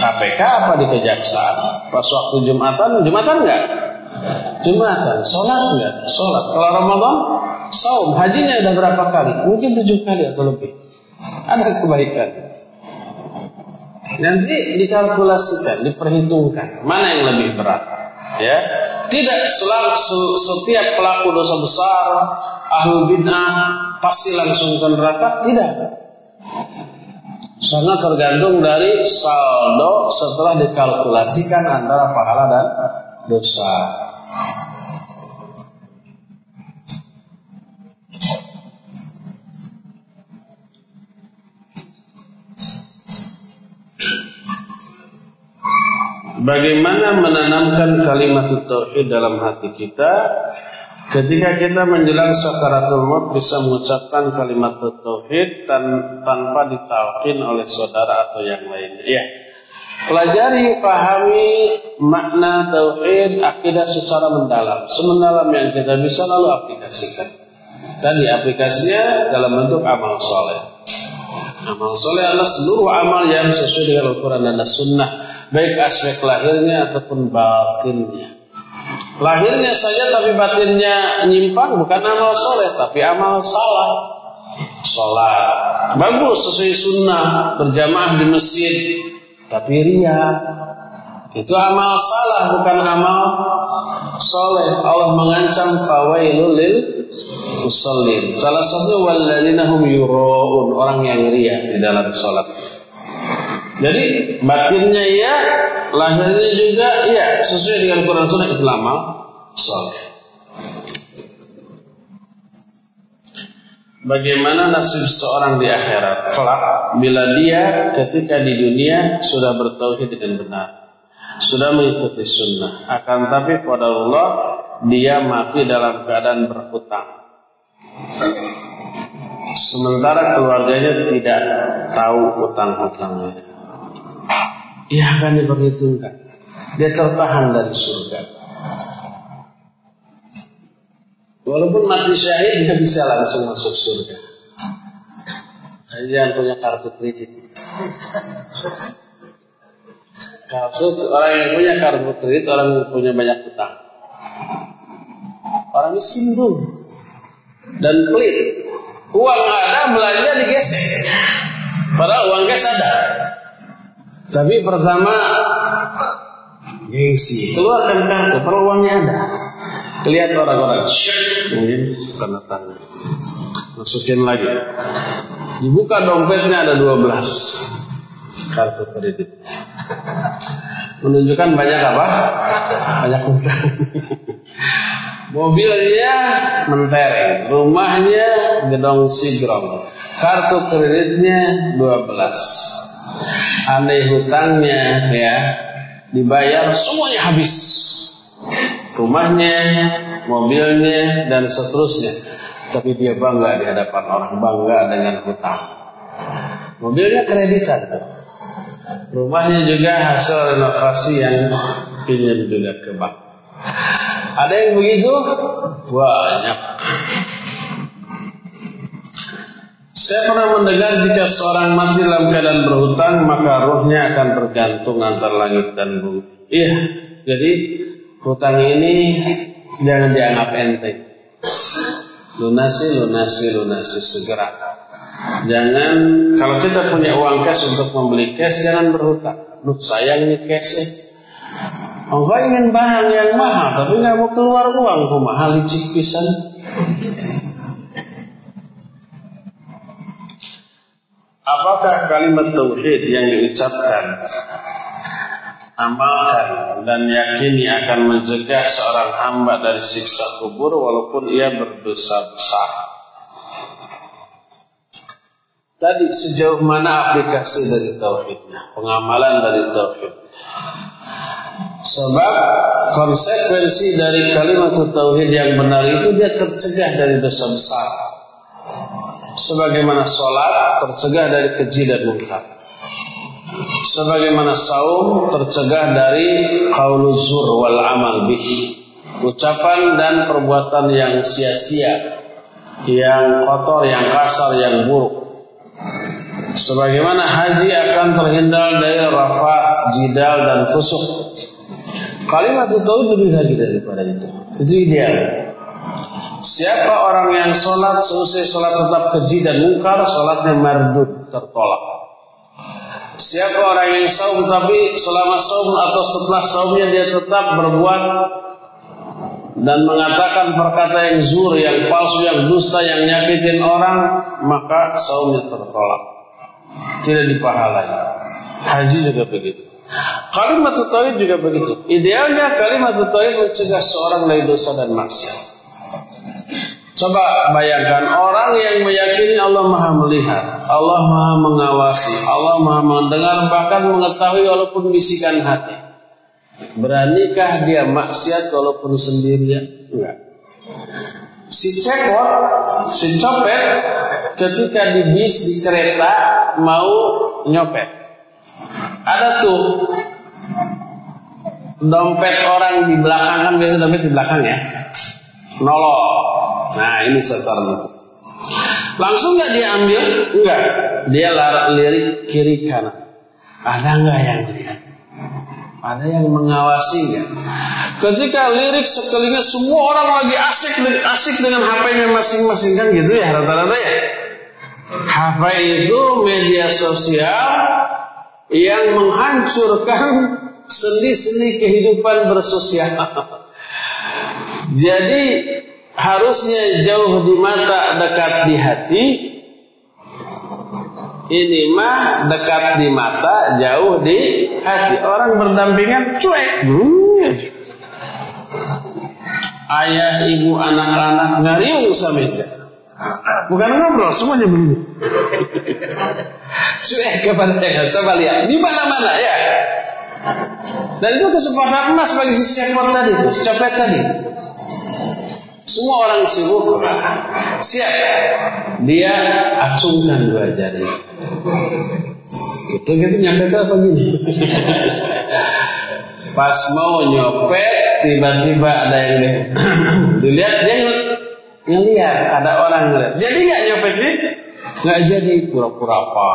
KPK apa di kejaksaan? Pas waktu Jumatan, Jumatan enggak? Jumatan, sholat enggak? Sholat. Kalau Ramadan, saum, hajinya udah berapa kali? Mungkin tujuh kali atau lebih. Ada kebaikan. Nanti dikalkulasikan, diperhitungkan mana yang lebih berat. Ya, tidak selalu setiap pelaku dosa besar, ahlu bid'ah pasti langsung ke neraka. Tidak. Sangat tergantung dari saldo setelah dikalkulasikan antara pahala dan dosa. Bagaimana menanamkan kalimat tauhid dalam hati kita Ketika kita menjelang sakaratul maut bisa mengucapkan kalimat tauhid tan tanpa ditalkin oleh saudara atau yang lainnya. Ya. Pelajari, pahami makna tauhid akidah secara mendalam. Semendalam yang kita bisa lalu aplikasikan. Tadi aplikasinya dalam bentuk amal soleh. Amal soleh adalah seluruh amal yang sesuai dengan Al-Quran dan Sunnah baik aspek lahirnya ataupun batinnya. Lahirnya saja tapi batinnya nyimpang bukan amal soleh tapi amal salah. Sholat bagus sesuai sunnah berjamaah di masjid tapi ria itu amal salah bukan amal soleh. Allah mengancam fawailul lil musallin. Salah satu walladzina hum yuraun orang yang ria di dalam sholat. Jadi batinnya ya, lahirnya juga ya sesuai dengan Quran Sunnah itu lama soleh. Bagaimana nasib seorang di akhirat kelak bila dia ketika di dunia sudah bertauhid dengan benar, sudah mengikuti sunnah, akan tapi pada Allah dia mati dalam keadaan berhutang. Sementara keluarganya tidak tahu hutang-hutangnya ia akan diperhitungkan. Dia tertahan dari surga. Walaupun mati syahid dia bisa langsung masuk surga. Jangan punya kartu kredit. Kartu orang yang punya kartu kredit orang yang punya banyak utang. Orang ini simbol dan pelit. Uang ada belanja digesek. Padahal uang cash ada. Tapi pertama gengsi, keluarkan kartu, peluangnya ada. Kelihatan orang-orang mungkin tanda tangan. Masukin lagi. Dibuka dompetnya ada 12 kartu kredit. Menunjukkan banyak apa? Banyak utang. Mobilnya mentereng, rumahnya gedong sigrong, kartu kreditnya 12. Andai hutangnya ya dibayar semuanya habis. Rumahnya, mobilnya dan seterusnya. Tapi dia bangga di hadapan orang, bangga dengan hutang. Mobilnya kreditan. Rumahnya juga hasil renovasi yang pinjam juga ke bank. Ada yang begitu? Banyak. Saya pernah mendengar jika seorang mati dalam keadaan berhutang maka ruhnya akan tergantung antara langit dan bumi. Iya, jadi hutang ini jangan dianggap enteng. Lunasi, lunasi, lunasi segera. Jangan kalau kita punya uang cash untuk membeli cash jangan berhutang. Lu sayang nih cash Engkau ingin barang yang mahal, tapi nggak mau keluar uang, kok mahal licik pisan. Apakah kalimat tauhid yang diucapkan, amalkan dan yakini akan mencegah seorang hamba dari siksa kubur walaupun ia berdosa besar? Tadi sejauh mana aplikasi dari tauhidnya, pengamalan dari tauhid. Sebab konsekuensi dari kalimat tauhid yang benar itu dia tercegah dari dosa besar. Sebagaimana sholat tercegah dari keji dan munkar. Sebagaimana saum tercegah dari qauluzur wal amal bih. Ucapan dan perbuatan yang sia-sia, yang kotor, yang kasar, yang buruk. Sebagaimana haji akan terhindar dari rafah, jidal dan fusuk Kalimat tauhid lebih lagi daripada itu. Itu ideal. Siapa orang yang sholat selesai sholat tetap keji dan mungkar, sholatnya mardud tertolak. Siapa orang yang saum tapi selama saum atau setelah saumnya dia tetap berbuat dan mengatakan perkata yang zur, yang palsu, yang dusta, yang nyakitin orang, maka saumnya tertolak. Tidak dipahalai. Haji juga begitu. Kalimat tauhid juga begitu. Idealnya kalimat tauhid mencegah seorang dari dosa dan maksiat. Coba bayangkan orang yang meyakini Allah Maha melihat, Allah Maha mengawasi, Allah Maha mendengar bahkan mengetahui walaupun bisikan hati. Beranikah dia maksiat walaupun sendirian? Enggak. Si cekot, si copet ketika di bis di kereta mau nyopet ada tuh dompet orang di belakang kan biasa dompet di belakang ya. Nolok. Nah ini sasaran. Langsung nggak dia ambil? Enggak. Dia lirik kiri kanan. Ada nggak yang lihat? Ada yang mengawasi nggak? Ketika lirik sekelilingnya semua orang lagi asik asik dengan HP-nya masing-masing kan gitu ya rata-rata ya. HP itu media sosial yang menghancurkan sendi-sendi kehidupan bersosial. Jadi harusnya jauh di mata dekat di hati. Ini mah dekat di mata, jauh di hati. Orang berdampingan cuek. Ayah, ibu, anak-anak ngariung sama Bukan ngobrol, semuanya begini. Cuek kepada mereka. Coba lihat di mana-mana ya. Dan itu kesempatan emas bagi si sekor tadi itu, copet tadi. Semua orang sibuk siap. Dia acungkan dua jari. Gitu gitu nyopet apa gini? Pas mau nyopet, tiba-tiba ada yang dilihat dia ngelihat ada orang ngelihat. Jadi nggak nyopet nih? nggak jadi pura-pura apa.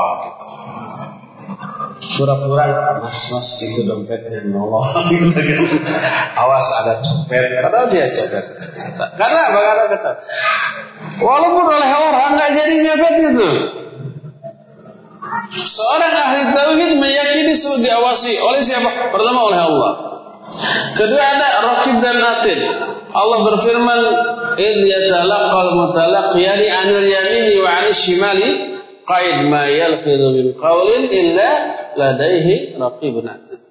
Pura-pura mas mas itu dompetnya nolong. Awas ada copet, padahal dia copet. Karena apa? Karena kata, walaupun oleh orang nggak jadi nyopet itu. Seorang ahli tauhid meyakini sudah diawasi oleh siapa? Pertama oleh Allah. Kedua ada rakib dan atid. Allah berfirman, "Id yatalaqal mutalaqiyani 'anil yamini wa 'anil shimali qaid ma yalfidhu min qawlin illa ladaihi raqibun atid."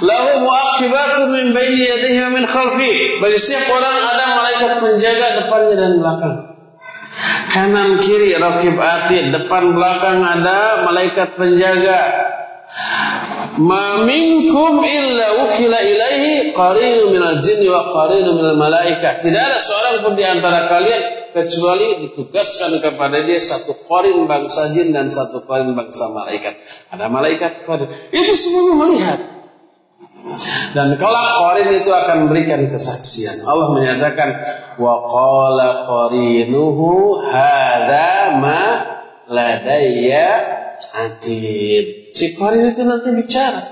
lahu muaqibatun min baini yadihi wa min khalfi. Bagi setiap orang ada malaikat penjaga depannya dan belakang. Kanan kiri rakib atid, depan belakang ada malaikat penjaga. Ma minkum illa ukila ilaihi qarinu minal jinni wa qarinu minal malaikat. Tidak ada seorang pun di antara kalian kecuali ditugaskan kepada dia satu korin bangsa jin dan satu korin bangsa malaikat. Ada malaikat korin. Itu semuanya melihat. Dan kalau korin itu akan memberikan kesaksian. Allah menyatakan wa qala qarinuhu hadza ma ladayya atid. Si korin itu nanti bicara.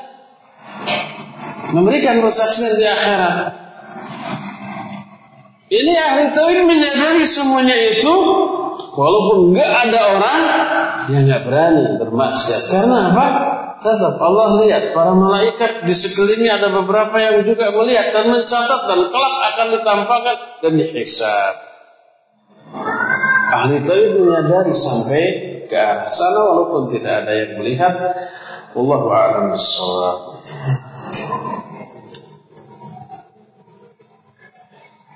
Memberikan kesaksian di akhirat. Ini ahli tauhid menyadari semuanya itu walaupun enggak ada orang yang enggak berani bermaksiat. Karena apa? tetap Allah lihat para malaikat di sekelilingnya ada beberapa yang juga melihat dan mencatat dan kelak akan ditampakkan dan dihisab. Ahli tauhid menyadari sampai ke arah sana walaupun tidak ada yang melihat. Allah a'lam bishawab.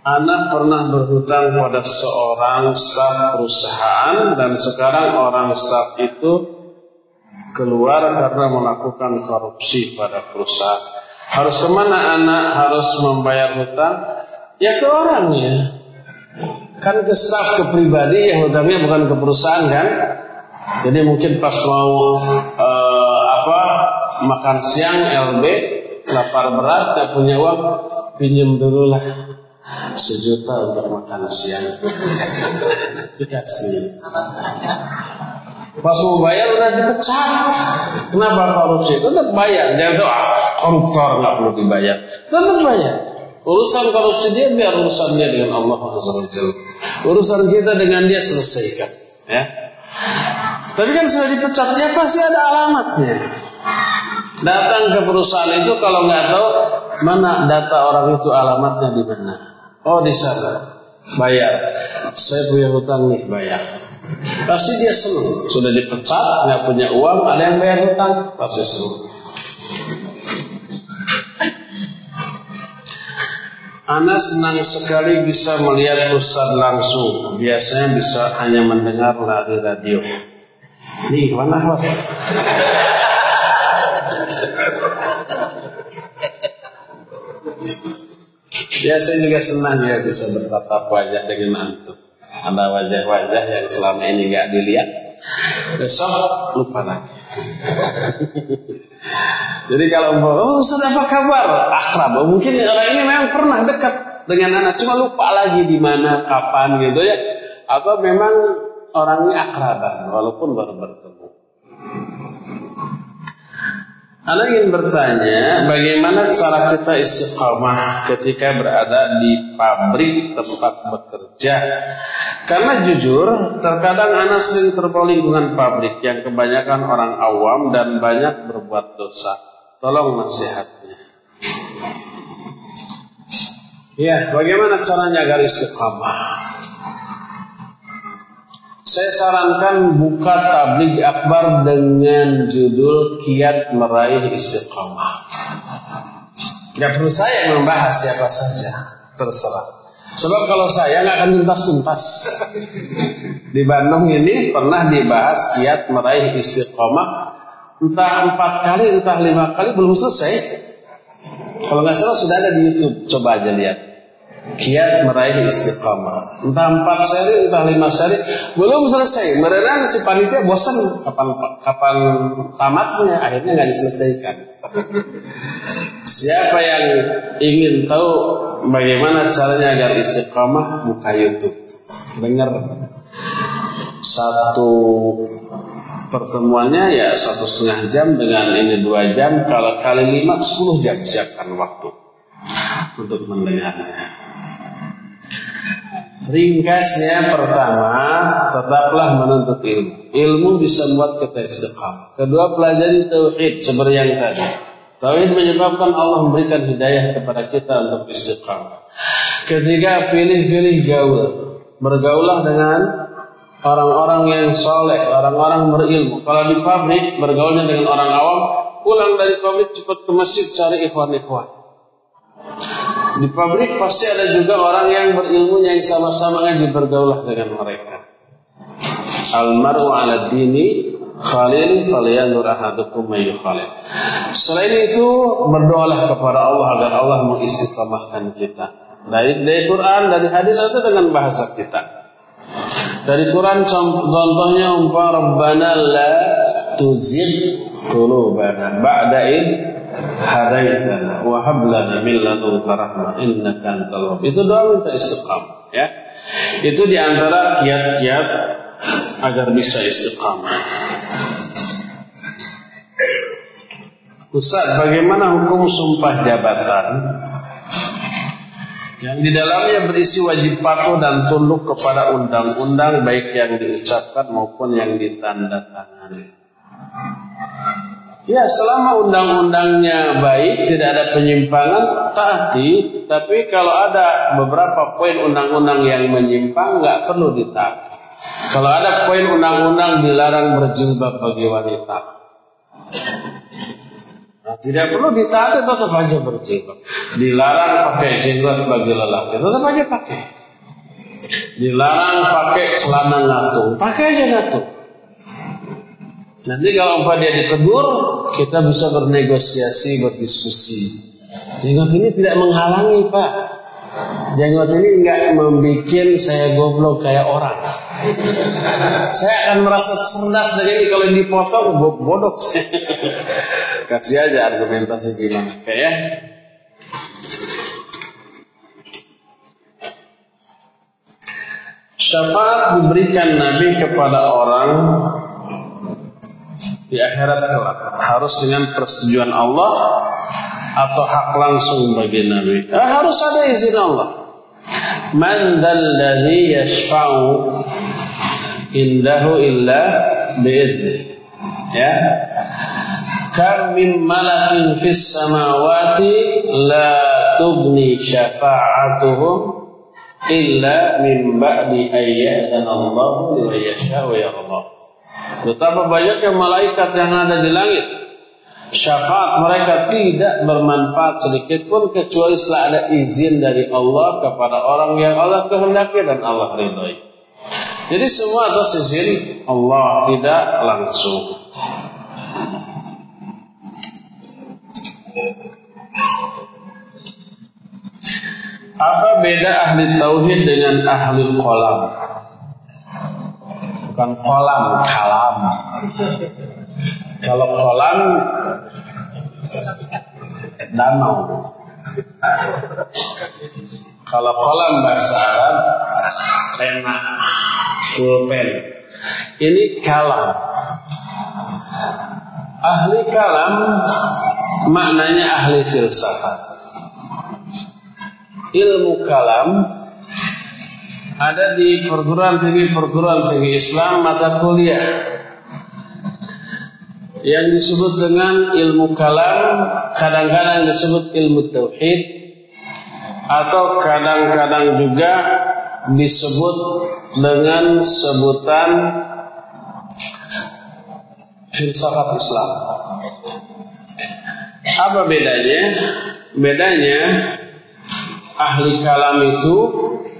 Anak pernah berhutang pada seorang staf perusahaan dan sekarang orang staf itu keluar karena melakukan korupsi pada perusahaan. Harus ke mana anak harus membayar hutang? Ya ke orangnya. Kan ke staff ke pribadi ya hutangnya bukan ke perusahaan kan? Jadi mungkin pas mau uh, apa makan siang LB lapar berat gak punya uang pinjam dulu lah sejuta untuk makan siang dikasih Pas mau bayar udah dipecat. Kenapa korupsi? Tetap bayar. Jangan soal koruptor nggak perlu dibayar. Tetap bayar. Urusan korupsi dia biar urusan dia dengan Allah Urusan kita dengan dia selesaikan. Ya. Tapi kan sudah dipecat dia pasti ada alamatnya. Datang ke perusahaan itu kalau nggak tahu mana data orang itu alamatnya di mana. Oh di sana. Bayar. Saya punya hutang nih bayar. Pasti dia senang. Sudah dipecat, nggak punya uang, ada yang bayar hutang, pasti senang. Ana senang sekali bisa melihat Ustaz langsung. Biasanya bisa hanya mendengar dari radio. Nih, mana Ya saya juga senang ya bisa bertatap wajah dengan antum ada wajah-wajah yang selama ini nggak dilihat. Besok lupa lagi. Jadi kalau oh sudah apa kabar? Akrab. Oh, mungkin orang ini memang pernah dekat dengan anak cuma lupa lagi di mana kapan gitu ya. Atau memang orangnya akraban walaupun baru bertemu anda ingin bertanya, bagaimana cara kita istiqamah ketika berada di pabrik tempat bekerja? Karena jujur, terkadang Anda sering terbawa lingkungan pabrik yang kebanyakan orang awam dan banyak berbuat dosa. Tolong nasihatnya. Ya, bagaimana caranya agar istiqamah? Saya sarankan buka tablik akbar dengan judul Kiat Meraih Istiqamah. Tidak perlu saya membahas siapa saja, terserah. Sebab kalau saya nggak akan tuntas-tuntas. Di Bandung ini pernah dibahas kiat meraih istiqomah entah empat kali, entah lima kali belum selesai. Kalau nggak salah sudah ada di YouTube, coba aja lihat kiat meraih istiqamah. Entah empat seri, entah lima seri, belum selesai. Merenang si panitia bosan kapan kapan tamatnya, akhirnya nggak diselesaikan. Siapa yang ingin tahu bagaimana caranya agar istiqamah, buka YouTube, dengar satu pertemuannya ya satu setengah jam dengan ini dua jam kalau kali lima sepuluh jam siapkan waktu untuk mendengarnya. Ringkasnya pertama, tetaplah menuntut ilmu. Ilmu bisa membuat kita istiqamah. Kedua, pelajari tauhid seperti yang tadi. Tauhid menyebabkan Allah memberikan hidayah kepada kita untuk istiqamah. Ketiga, pilih-pilih gaul. Bergaulah dengan orang-orang yang soleh, orang-orang berilmu. Kalau di pabrik, bergaulnya dengan orang awam, pulang dari pabrik cepat ke masjid cari ikhwan-ikhwan. Di pabrik pasti ada juga orang yang berilmu yang sama-sama ngaji bergaulah dengan mereka. Almaru ala dini khalil falyanur ahadukum mayu khalil. Selain itu berdoalah kepada Allah agar Allah mengistiqamahkan kita. Dari, dari Quran, dari hadis atau dengan bahasa kita. Dari Quran contohnya umpama Rabbana la tuzigh qulubana ba'da id hadaitana wa hab lana min ladunka rahmah innaka antal wahhab. Itu doa minta istiqamah ya. Itu di antara kiat-kiat agar bisa istiqamah. Ustaz, bagaimana hukum sumpah jabatan yang di dalamnya berisi wajib patuh dan tunduk kepada undang-undang baik yang diucapkan maupun yang ditandatangani. Ya, selama undang-undangnya baik, tidak ada penyimpangan, taati. Tapi kalau ada beberapa poin undang-undang yang menyimpang, nggak perlu ditaati. Kalau ada poin undang-undang dilarang berjilbab bagi wanita, Nah, tidak perlu ditaati tetap aja berjilbab. Dilarang pakai jenggot bagi lelaki, tetap aja pakai. Dilarang pakai celana ngatung, pakai aja ngatung. Nanti kalau umpah dia ditegur, kita bisa bernegosiasi, berdiskusi. Jenggot ini tidak menghalangi, Pak. Jenggot ini nggak membuat saya goblok kayak orang. Saya akan merasa cerdas dengan ini kalau dipotong bodoh. Kasih aja argumentasi gimana, kayak ya. Syafaat diberikan Nabi kepada orang di akhirat kelak harus dengan persetujuan Allah atau hak langsung bagi Nabi. Eh, harus ada izin Allah. Man dalladhi yashfa'u indahu illa bi'idni. Ya. Kam min malakin fis samawati la tubni syafa'atuhum illa min ba'di ayyatan Allah wa yasha wa yarda. Betapa banyaknya malaikat yang ada di langit syafaat mereka tidak bermanfaat sedikit pun kecuali setelah ada izin dari Allah kepada orang yang Allah kehendaki dan Allah ridhoi. Jadi semua atas izin Allah tidak langsung. Apa beda ahli tauhid dengan ahli kolam? Bukan kolam, kalam. Kalau kolam danau. Kalau kolam bahasa Arab pena, pulpen. Ini kalam. Ahli kalam maknanya ahli filsafat. Ilmu kalam ada di perguruan tinggi perguruan tinggi Islam mata kuliah yang disebut dengan ilmu kalam kadang-kadang disebut ilmu tauhid atau kadang-kadang juga disebut dengan sebutan filsafat Islam. Apa bedanya? Bedanya ahli kalam itu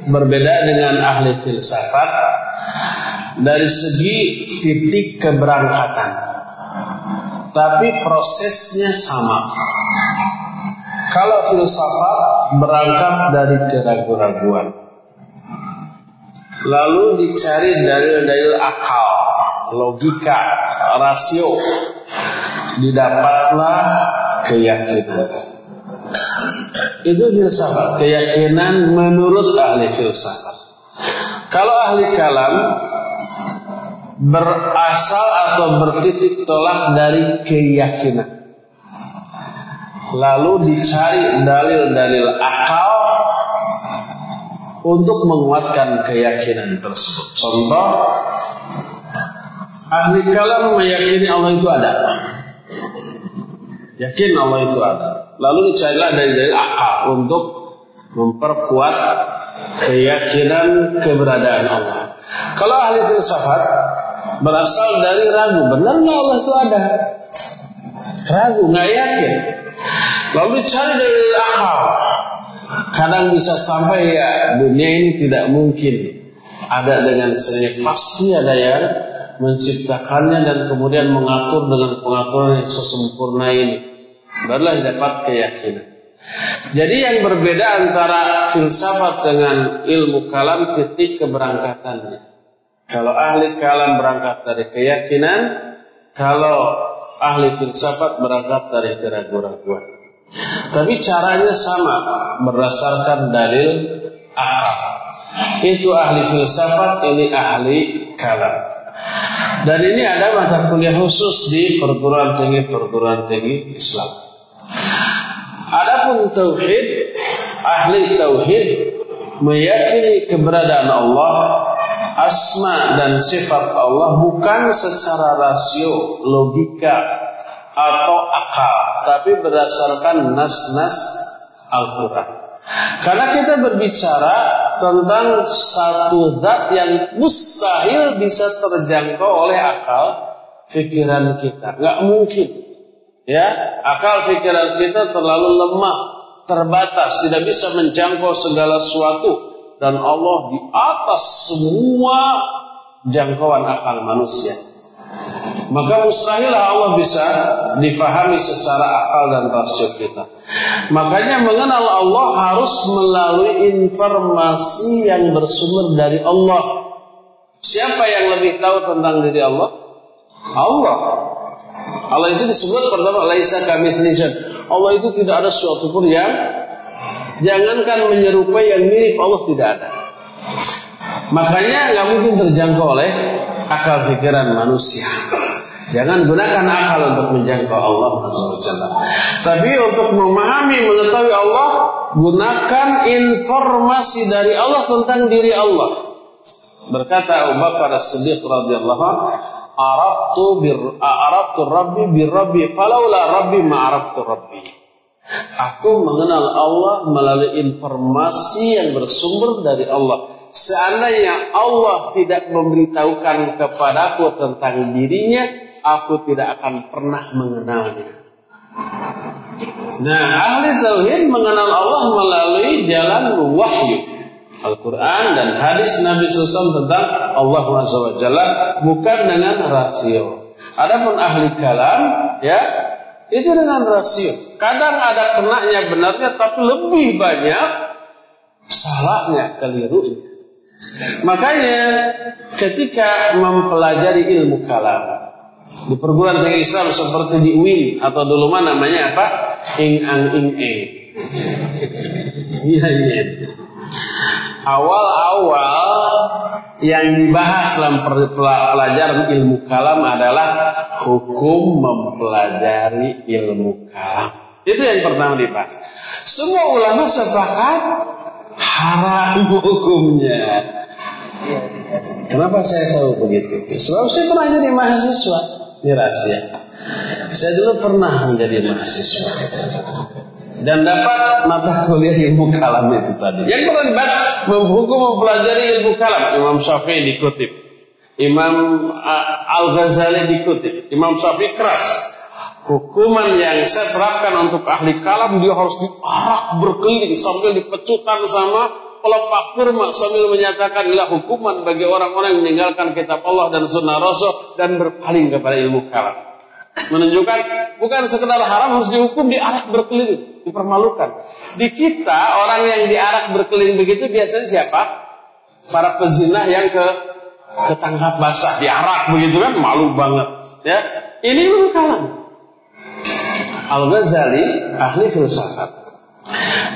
berbeda dengan ahli filsafat dari segi titik keberangkatan tapi prosesnya sama. Kalau filsafat berangkat dari keraguan-raguan, lalu dicari dalil-dalil akal, logika, rasio, didapatlah keyakinan. Itu filsafat, keyakinan menurut ahli filsafat. Kalau ahli kalam berasal atau bertitik tolak dari keyakinan. Lalu dicari dalil-dalil akal untuk menguatkan keyakinan tersebut. Contoh, ahli kalam meyakini Allah itu ada. Yakin Allah itu ada. Lalu dicarilah dalil-dalil akal untuk memperkuat keyakinan keberadaan Allah. Kalau ahli filsafat berasal dari ragu. Benar nggak Allah itu ada? Ragu, nggak yakin. Lalu dicari dari akal. Kadang bisa sampai ya dunia ini tidak mungkin ada dengan sendiri. Pasti ada yang menciptakannya dan kemudian mengatur dengan pengaturan yang sesempurna ini. Barulah dapat keyakinan. Jadi yang berbeda antara filsafat dengan ilmu kalam titik keberangkatannya. Kalau ahli kalam berangkat dari keyakinan, kalau ahli filsafat berangkat dari keraguan-keraguan. Tapi caranya sama berdasarkan dalil akal. Itu ahli filsafat, ini ahli kalam. Dan ini ada mata kuliah khusus di perguruan tinggi perguruan tinggi Islam. Adapun tauhid, ahli tauhid meyakini keberadaan Allah asma dan sifat Allah bukan secara rasio, logika atau akal, tapi berdasarkan nas-nas Al-Quran. Karena kita berbicara tentang satu zat yang mustahil bisa terjangkau oleh akal pikiran kita. Nggak mungkin. Ya, akal pikiran kita terlalu lemah, terbatas, tidak bisa menjangkau segala sesuatu dan Allah di atas semua jangkauan akal manusia. Maka mustahil Allah bisa difahami secara akal dan rasio kita. Makanya mengenal Allah harus melalui informasi yang bersumber dari Allah. Siapa yang lebih tahu tentang diri Allah? Allah. Allah itu disebut pertama laisa kami Allah itu tidak ada sesuatu pun yang Jangankan menyerupai yang mirip Allah tidak ada. Makanya nggak mungkin terjangkau oleh akal pikiran manusia. Jangan gunakan akal untuk menjangkau Allah. Tapi untuk memahami, mengetahui Allah, gunakan informasi dari Allah tentang diri Allah. Berkata Abu Bakar As-Siddiq radhiyallahu "Araftu bir araftu Rabbi bir Rabbi, falaula Rabbi ma araftu Rabbi." Aku mengenal Allah melalui informasi yang bersumber dari Allah. Seandainya Allah tidak memberitahukan kepadaku tentang dirinya, aku tidak akan pernah mengenalnya. Nah, ahli tauhid mengenal Allah melalui jalan wahyu. Al-Quran dan hadis Nabi SAW tentang Allah SWT bukan dengan rasio. Adapun ahli kalam, ya itu dengan rasio. Kadang ada kenanya benarnya, tapi lebih banyak salahnya, kelirunya. Makanya ketika mempelajari ilmu kalam di perguruan tinggi Islam seperti di UIN atau dulu mana namanya apa? Ing ang ing eng. Iya iya awal-awal yang dibahas dalam pelajaran ilmu kalam adalah hukum mempelajari ilmu kalam. Itu yang pertama dibahas. Semua ulama sepakat haram hukumnya. Kenapa saya tahu begitu? Sebab saya pernah jadi mahasiswa di rahasia. Saya dulu pernah menjadi mahasiswa dan dapat mata kuliah ilmu kalam itu tadi. Yang dibahas menghukum mempelajari ilmu kalam. Imam Syafi'i dikutip, Imam Al Ghazali dikutip, Imam Syafi'i keras. Hukuman yang saya terapkan untuk ahli kalam dia harus diarak berkeliling sambil dipecutan sama pelepah kurma sambil menyatakan inilah hukuman bagi orang-orang yang meninggalkan kitab Allah dan sunnah Rasul dan berpaling kepada ilmu kalam. Menunjukkan bukan sekedar haram harus dihukum diarak berkeliling dipermalukan. Di kita orang yang diarak berkeliling begitu biasanya siapa? Para pezinah yang ke ketangkap basah diarak begitu kan malu banget. Ya, ini kalam. Al Ghazali ahli filsafat.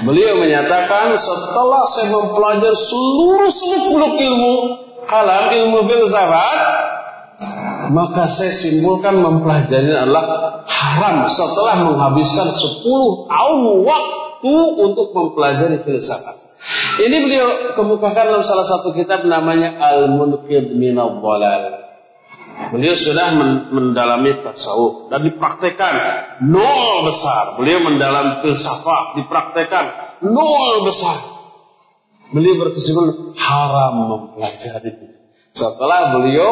Beliau menyatakan setelah saya mempelajari seluruh seluk ilmu kalam ilmu filsafat maka saya simpulkan mempelajari adalah haram setelah menghabiskan 10 tahun waktu untuk mempelajari filsafat. Ini beliau kemukakan dalam salah satu kitab namanya Al-Munqidh min Beliau sudah mendalami tasawuf dan dipraktekkan nol besar. Beliau mendalam filsafat dipraktekkan nol besar. Beliau berkesimpulan haram mempelajari setelah beliau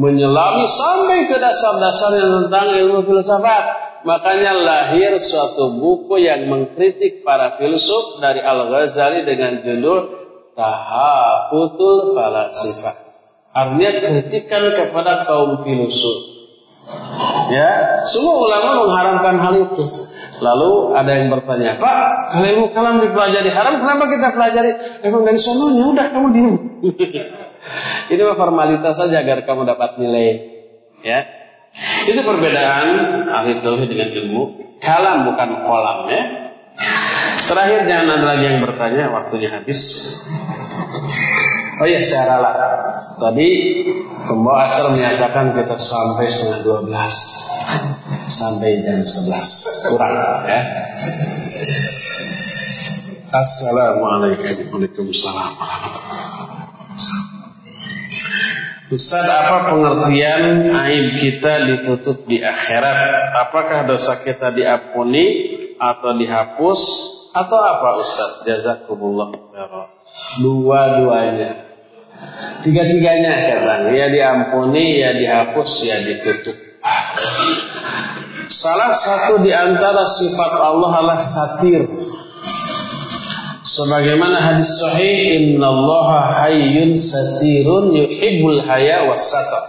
menyelami sampai ke dasar-dasarnya tentang ilmu filsafat, makanya lahir suatu buku yang mengkritik para filsuf dari Al-Ghazali dengan judul Tahafutul Falasifah. Artinya kritikan kepada kaum filsuf. Ya, semua ulama mengharamkan hal itu. Lalu ada yang bertanya, Pak, kalau ilmu kalam dipelajari haram, kenapa kita pelajari? Emang dari sononya, udah kamu diam. Ini formalitas saja agar kamu dapat nilai. Ya, itu perbedaan ahli tauhid dengan ilmu kalam bukan kolam ya. Terakhir jangan ada lagi yang bertanya, waktunya habis. Oh iya, saya rala. Tadi pembawa acara menyatakan kita sampai setengah 12 sampai jam 11 kurang ya. Assalamualaikum Waalaikumsalam Ustaz, apa pengertian aib kita ditutup di akhirat? Apakah dosa kita diampuni atau dihapus atau apa Ustaz? Jazakumullah Dua-duanya. Tiga-tiganya katanya, ya diampuni, ya dihapus, ya ditutup. Salah satu di antara sifat Allah adalah satir. Sebagaimana hadis sahih, Inna Allah hayyun satirun yuhibbul haya wassatar.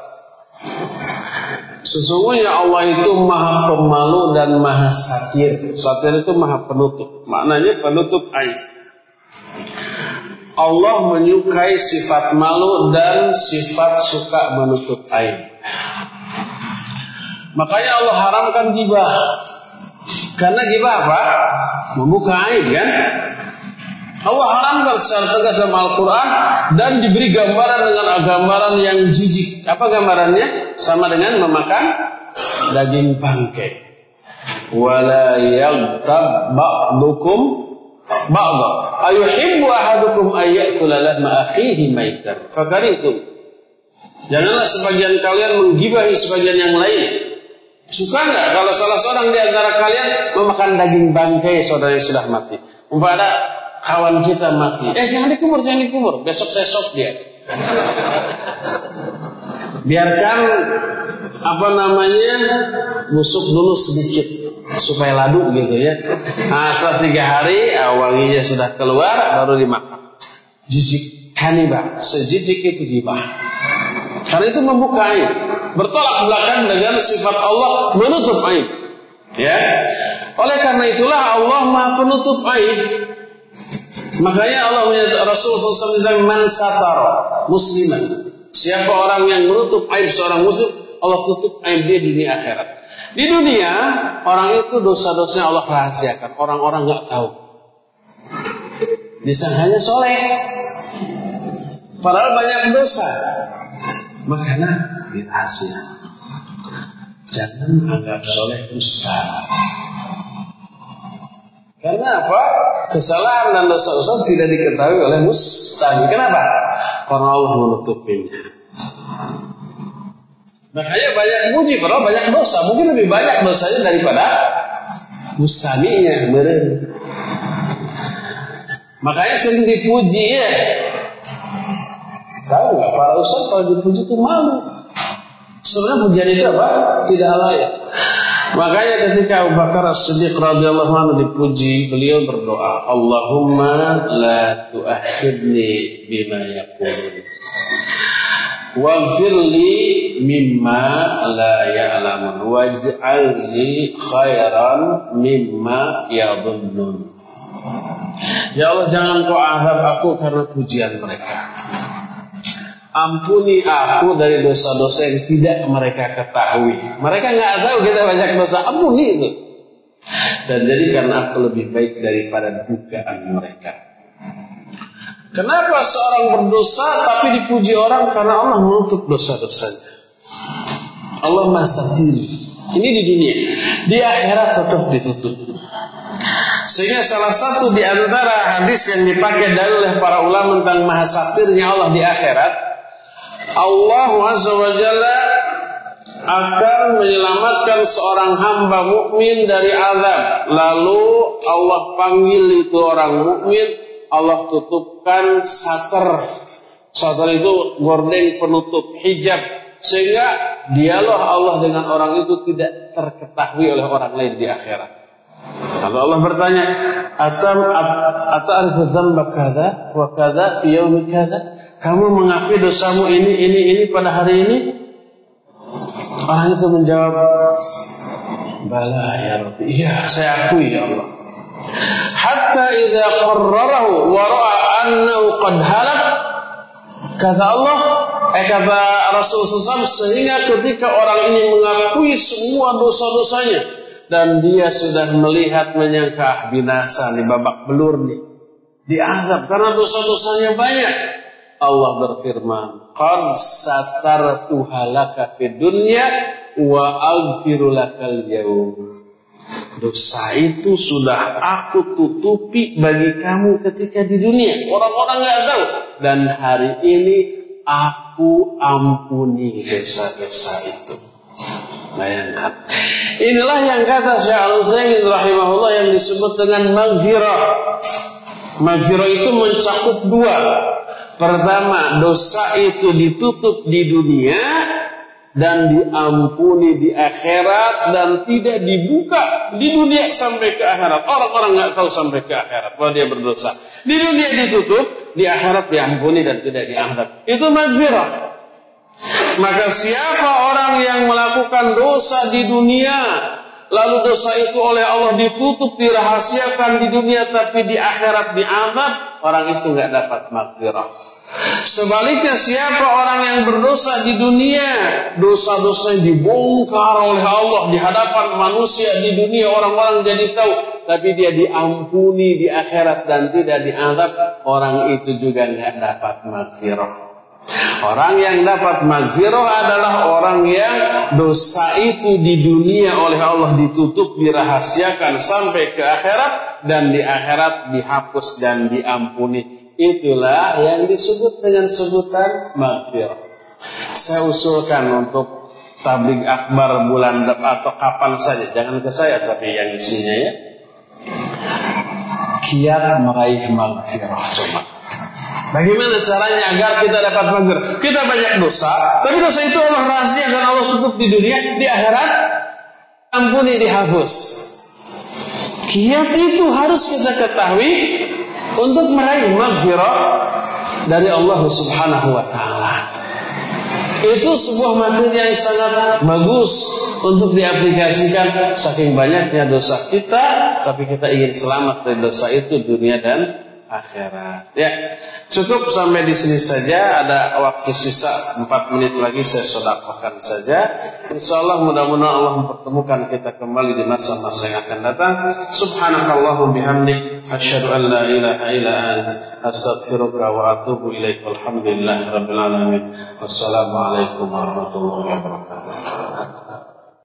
Sesungguhnya Allah itu maha pemalu dan maha satir. Satir itu maha penutup. Maknanya penutup aib. Allah menyukai sifat malu dan sifat suka menutup aib. Makanya Allah haramkan gibah. Karena gibah apa? Membuka aib kan? Allah haramkan secara tegas dalam Al-Quran dan diberi gambaran dengan gambaran yang jijik. Apa gambarannya? Sama dengan memakan daging bangkai. Wala yaghtab ba'dukum ba'dha ayuhibbu ahadukum ayyakula lahma akhihi maitan fakaritum janganlah sebagian kalian menggibahi sebagian yang lain suka nggak kalau salah seorang di antara kalian memakan daging bangkai saudara yang sudah mati umpama kawan kita mati eh jangan dikubur jangan dikubur besok sesok dia biarkan apa namanya busuk dulu sedikit supaya ladu gitu ya. Nah setelah tiga hari ah, wanginya sudah keluar baru dimakan. Jijik kanibah, sejijik itu gibah. Karena itu membuka aib, bertolak belakang dengan sifat Allah menutup aib. Ya, oleh karena itulah Allah maha penutup aib. Makanya Allah Rasul SAW bilang man satar musliman. Siapa orang yang menutup aib seorang muslim, Allah tutup aib dia di dunia akhirat. Di dunia, orang itu dosa-dosanya Allah rahasiakan. Orang-orang nggak tahu. Disangkanya soleh. Padahal banyak dosa. Makanya dirahasia. Jangan anggap soleh dusta. Karena apa? Kesalahan dan dosa-dosa tidak diketahui oleh mustahil. Kenapa? Karena Allah menutupinya. Makanya banyak muji, padahal banyak dosa. Mungkin lebih banyak dosanya daripada mustaminya. Meren. Makanya sering dipuji ya. Tahu nggak para ustaz kalau dipuji itu malu. Sebenarnya pujian itu apa? Tidak layak. Makanya ketika Abu Bakar As-Siddiq radhiyallahu anhu dipuji, beliau berdoa, Allahumma la tu'akhidni bima yaqulun. Waghfir li mimma la ya'lamun waj'alni khairan mimma yadhunnun. Ya Allah jangan kau azab aku karena pujian mereka. Ampuni aku dari dosa-dosa yang tidak mereka ketahui. Mereka nggak tahu kita banyak dosa. Ampuni itu. Dan jadi karena aku lebih baik daripada dugaan mereka. Kenapa seorang berdosa tapi dipuji orang karena Allah menutup dosa-dosanya? Allah masatiri. Ini di dunia. Di akhirat tetap ditutup. Sehingga salah satu di antara hadis yang dipakai dalil oleh para ulama tentang maha satirnya Allah di akhirat, Allah Azza wa Jalla akan menyelamatkan seorang hamba mukmin dari azab. Lalu Allah panggil itu orang mukmin Allah tutupkan sater. Sater itu gorden penutup hijab sehingga dialog Allah dengan orang itu tidak terketahui oleh orang lain di akhirat. Lalu Allah bertanya, "Atam ata'rifu dzamba kadza wa kadza fi yaumi kadza?" Kamu mengakui dosamu ini ini ini pada hari ini? Orang itu menjawab, "Bala ya Rabbi." Iya, saya akui ya Allah. Hatta idza qarrarahu wa ra'a annahu qad halak kata Allah eh kata Rasul SAW sehingga ketika orang ini mengakui semua dosa-dosanya dan dia sudah melihat menyangka binasa di babak belur nih diazab karena dosa-dosanya banyak Allah berfirman qad satartu halaka fid dunya wa aghfiru lakal yaum Dosa itu sudah aku tutupi bagi kamu ketika di dunia. Orang-orang nggak tahu. Dan hari ini aku ampuni dosa-dosa itu. Bayangkan. Inilah yang kata Syekh Al-Utsaimin rahimahullah yang disebut dengan maghfirah. Maghfirah itu mencakup dua. Pertama, dosa itu ditutup di dunia dan diampuni di akhirat dan tidak dibuka di dunia sampai ke akhirat. Orang-orang nggak tahu sampai ke akhirat bahwa dia berdosa. Di dunia ditutup, di akhirat diampuni dan tidak diangkat. Itu maghfirah. Maka siapa orang yang melakukan dosa di dunia lalu dosa itu oleh Allah ditutup dirahasiakan di dunia tapi di akhirat diangkat, orang itu nggak dapat maghfirah. Sebaliknya siapa orang yang berdosa di dunia, dosa-dosa yang dibongkar oleh Allah di hadapan manusia di dunia orang-orang jadi tahu, tapi dia diampuni di akhirat dan tidak dianggap orang itu juga nggak dapat maghfirah. Orang yang dapat maghfirah adalah orang yang dosa itu di dunia oleh Allah ditutup, dirahasiakan sampai ke akhirat dan di akhirat dihapus dan diampuni. Itulah yang disebut dengan sebutan maghfirah. Saya usulkan untuk tablik akbar bulan atau kapan saja, jangan ke saya tapi yang isinya ya. Kiat meraih maghfirah cuma. Bagaimana caranya agar kita dapat maghfirah? Kita banyak dosa, tapi dosa itu Allah rahasia dan Allah tutup di dunia, di akhirat ampuni dihapus. Kiat itu harus kita ketahui untuk meraih maghfirah dari Allah Subhanahu wa taala. Itu sebuah materi yang sangat bagus untuk diaplikasikan saking banyaknya dosa kita, tapi kita ingin selamat dari dosa itu dunia dan akhirat. Ya, cukup sampai di sini saja. Ada waktu sisa 4 menit lagi saya sodakokan saja. Insya Allah mudah-mudahan Allah mempertemukan kita kembali di masa-masa yang akan datang. Subhanakallahum bihamdik. Asyhadu an la ilaha illa ant. Astaghfiruka wa atubu ilaik. Alhamdulillah rabbil alamin. Wassalamualaikum warahmatullahi wabarakatuh.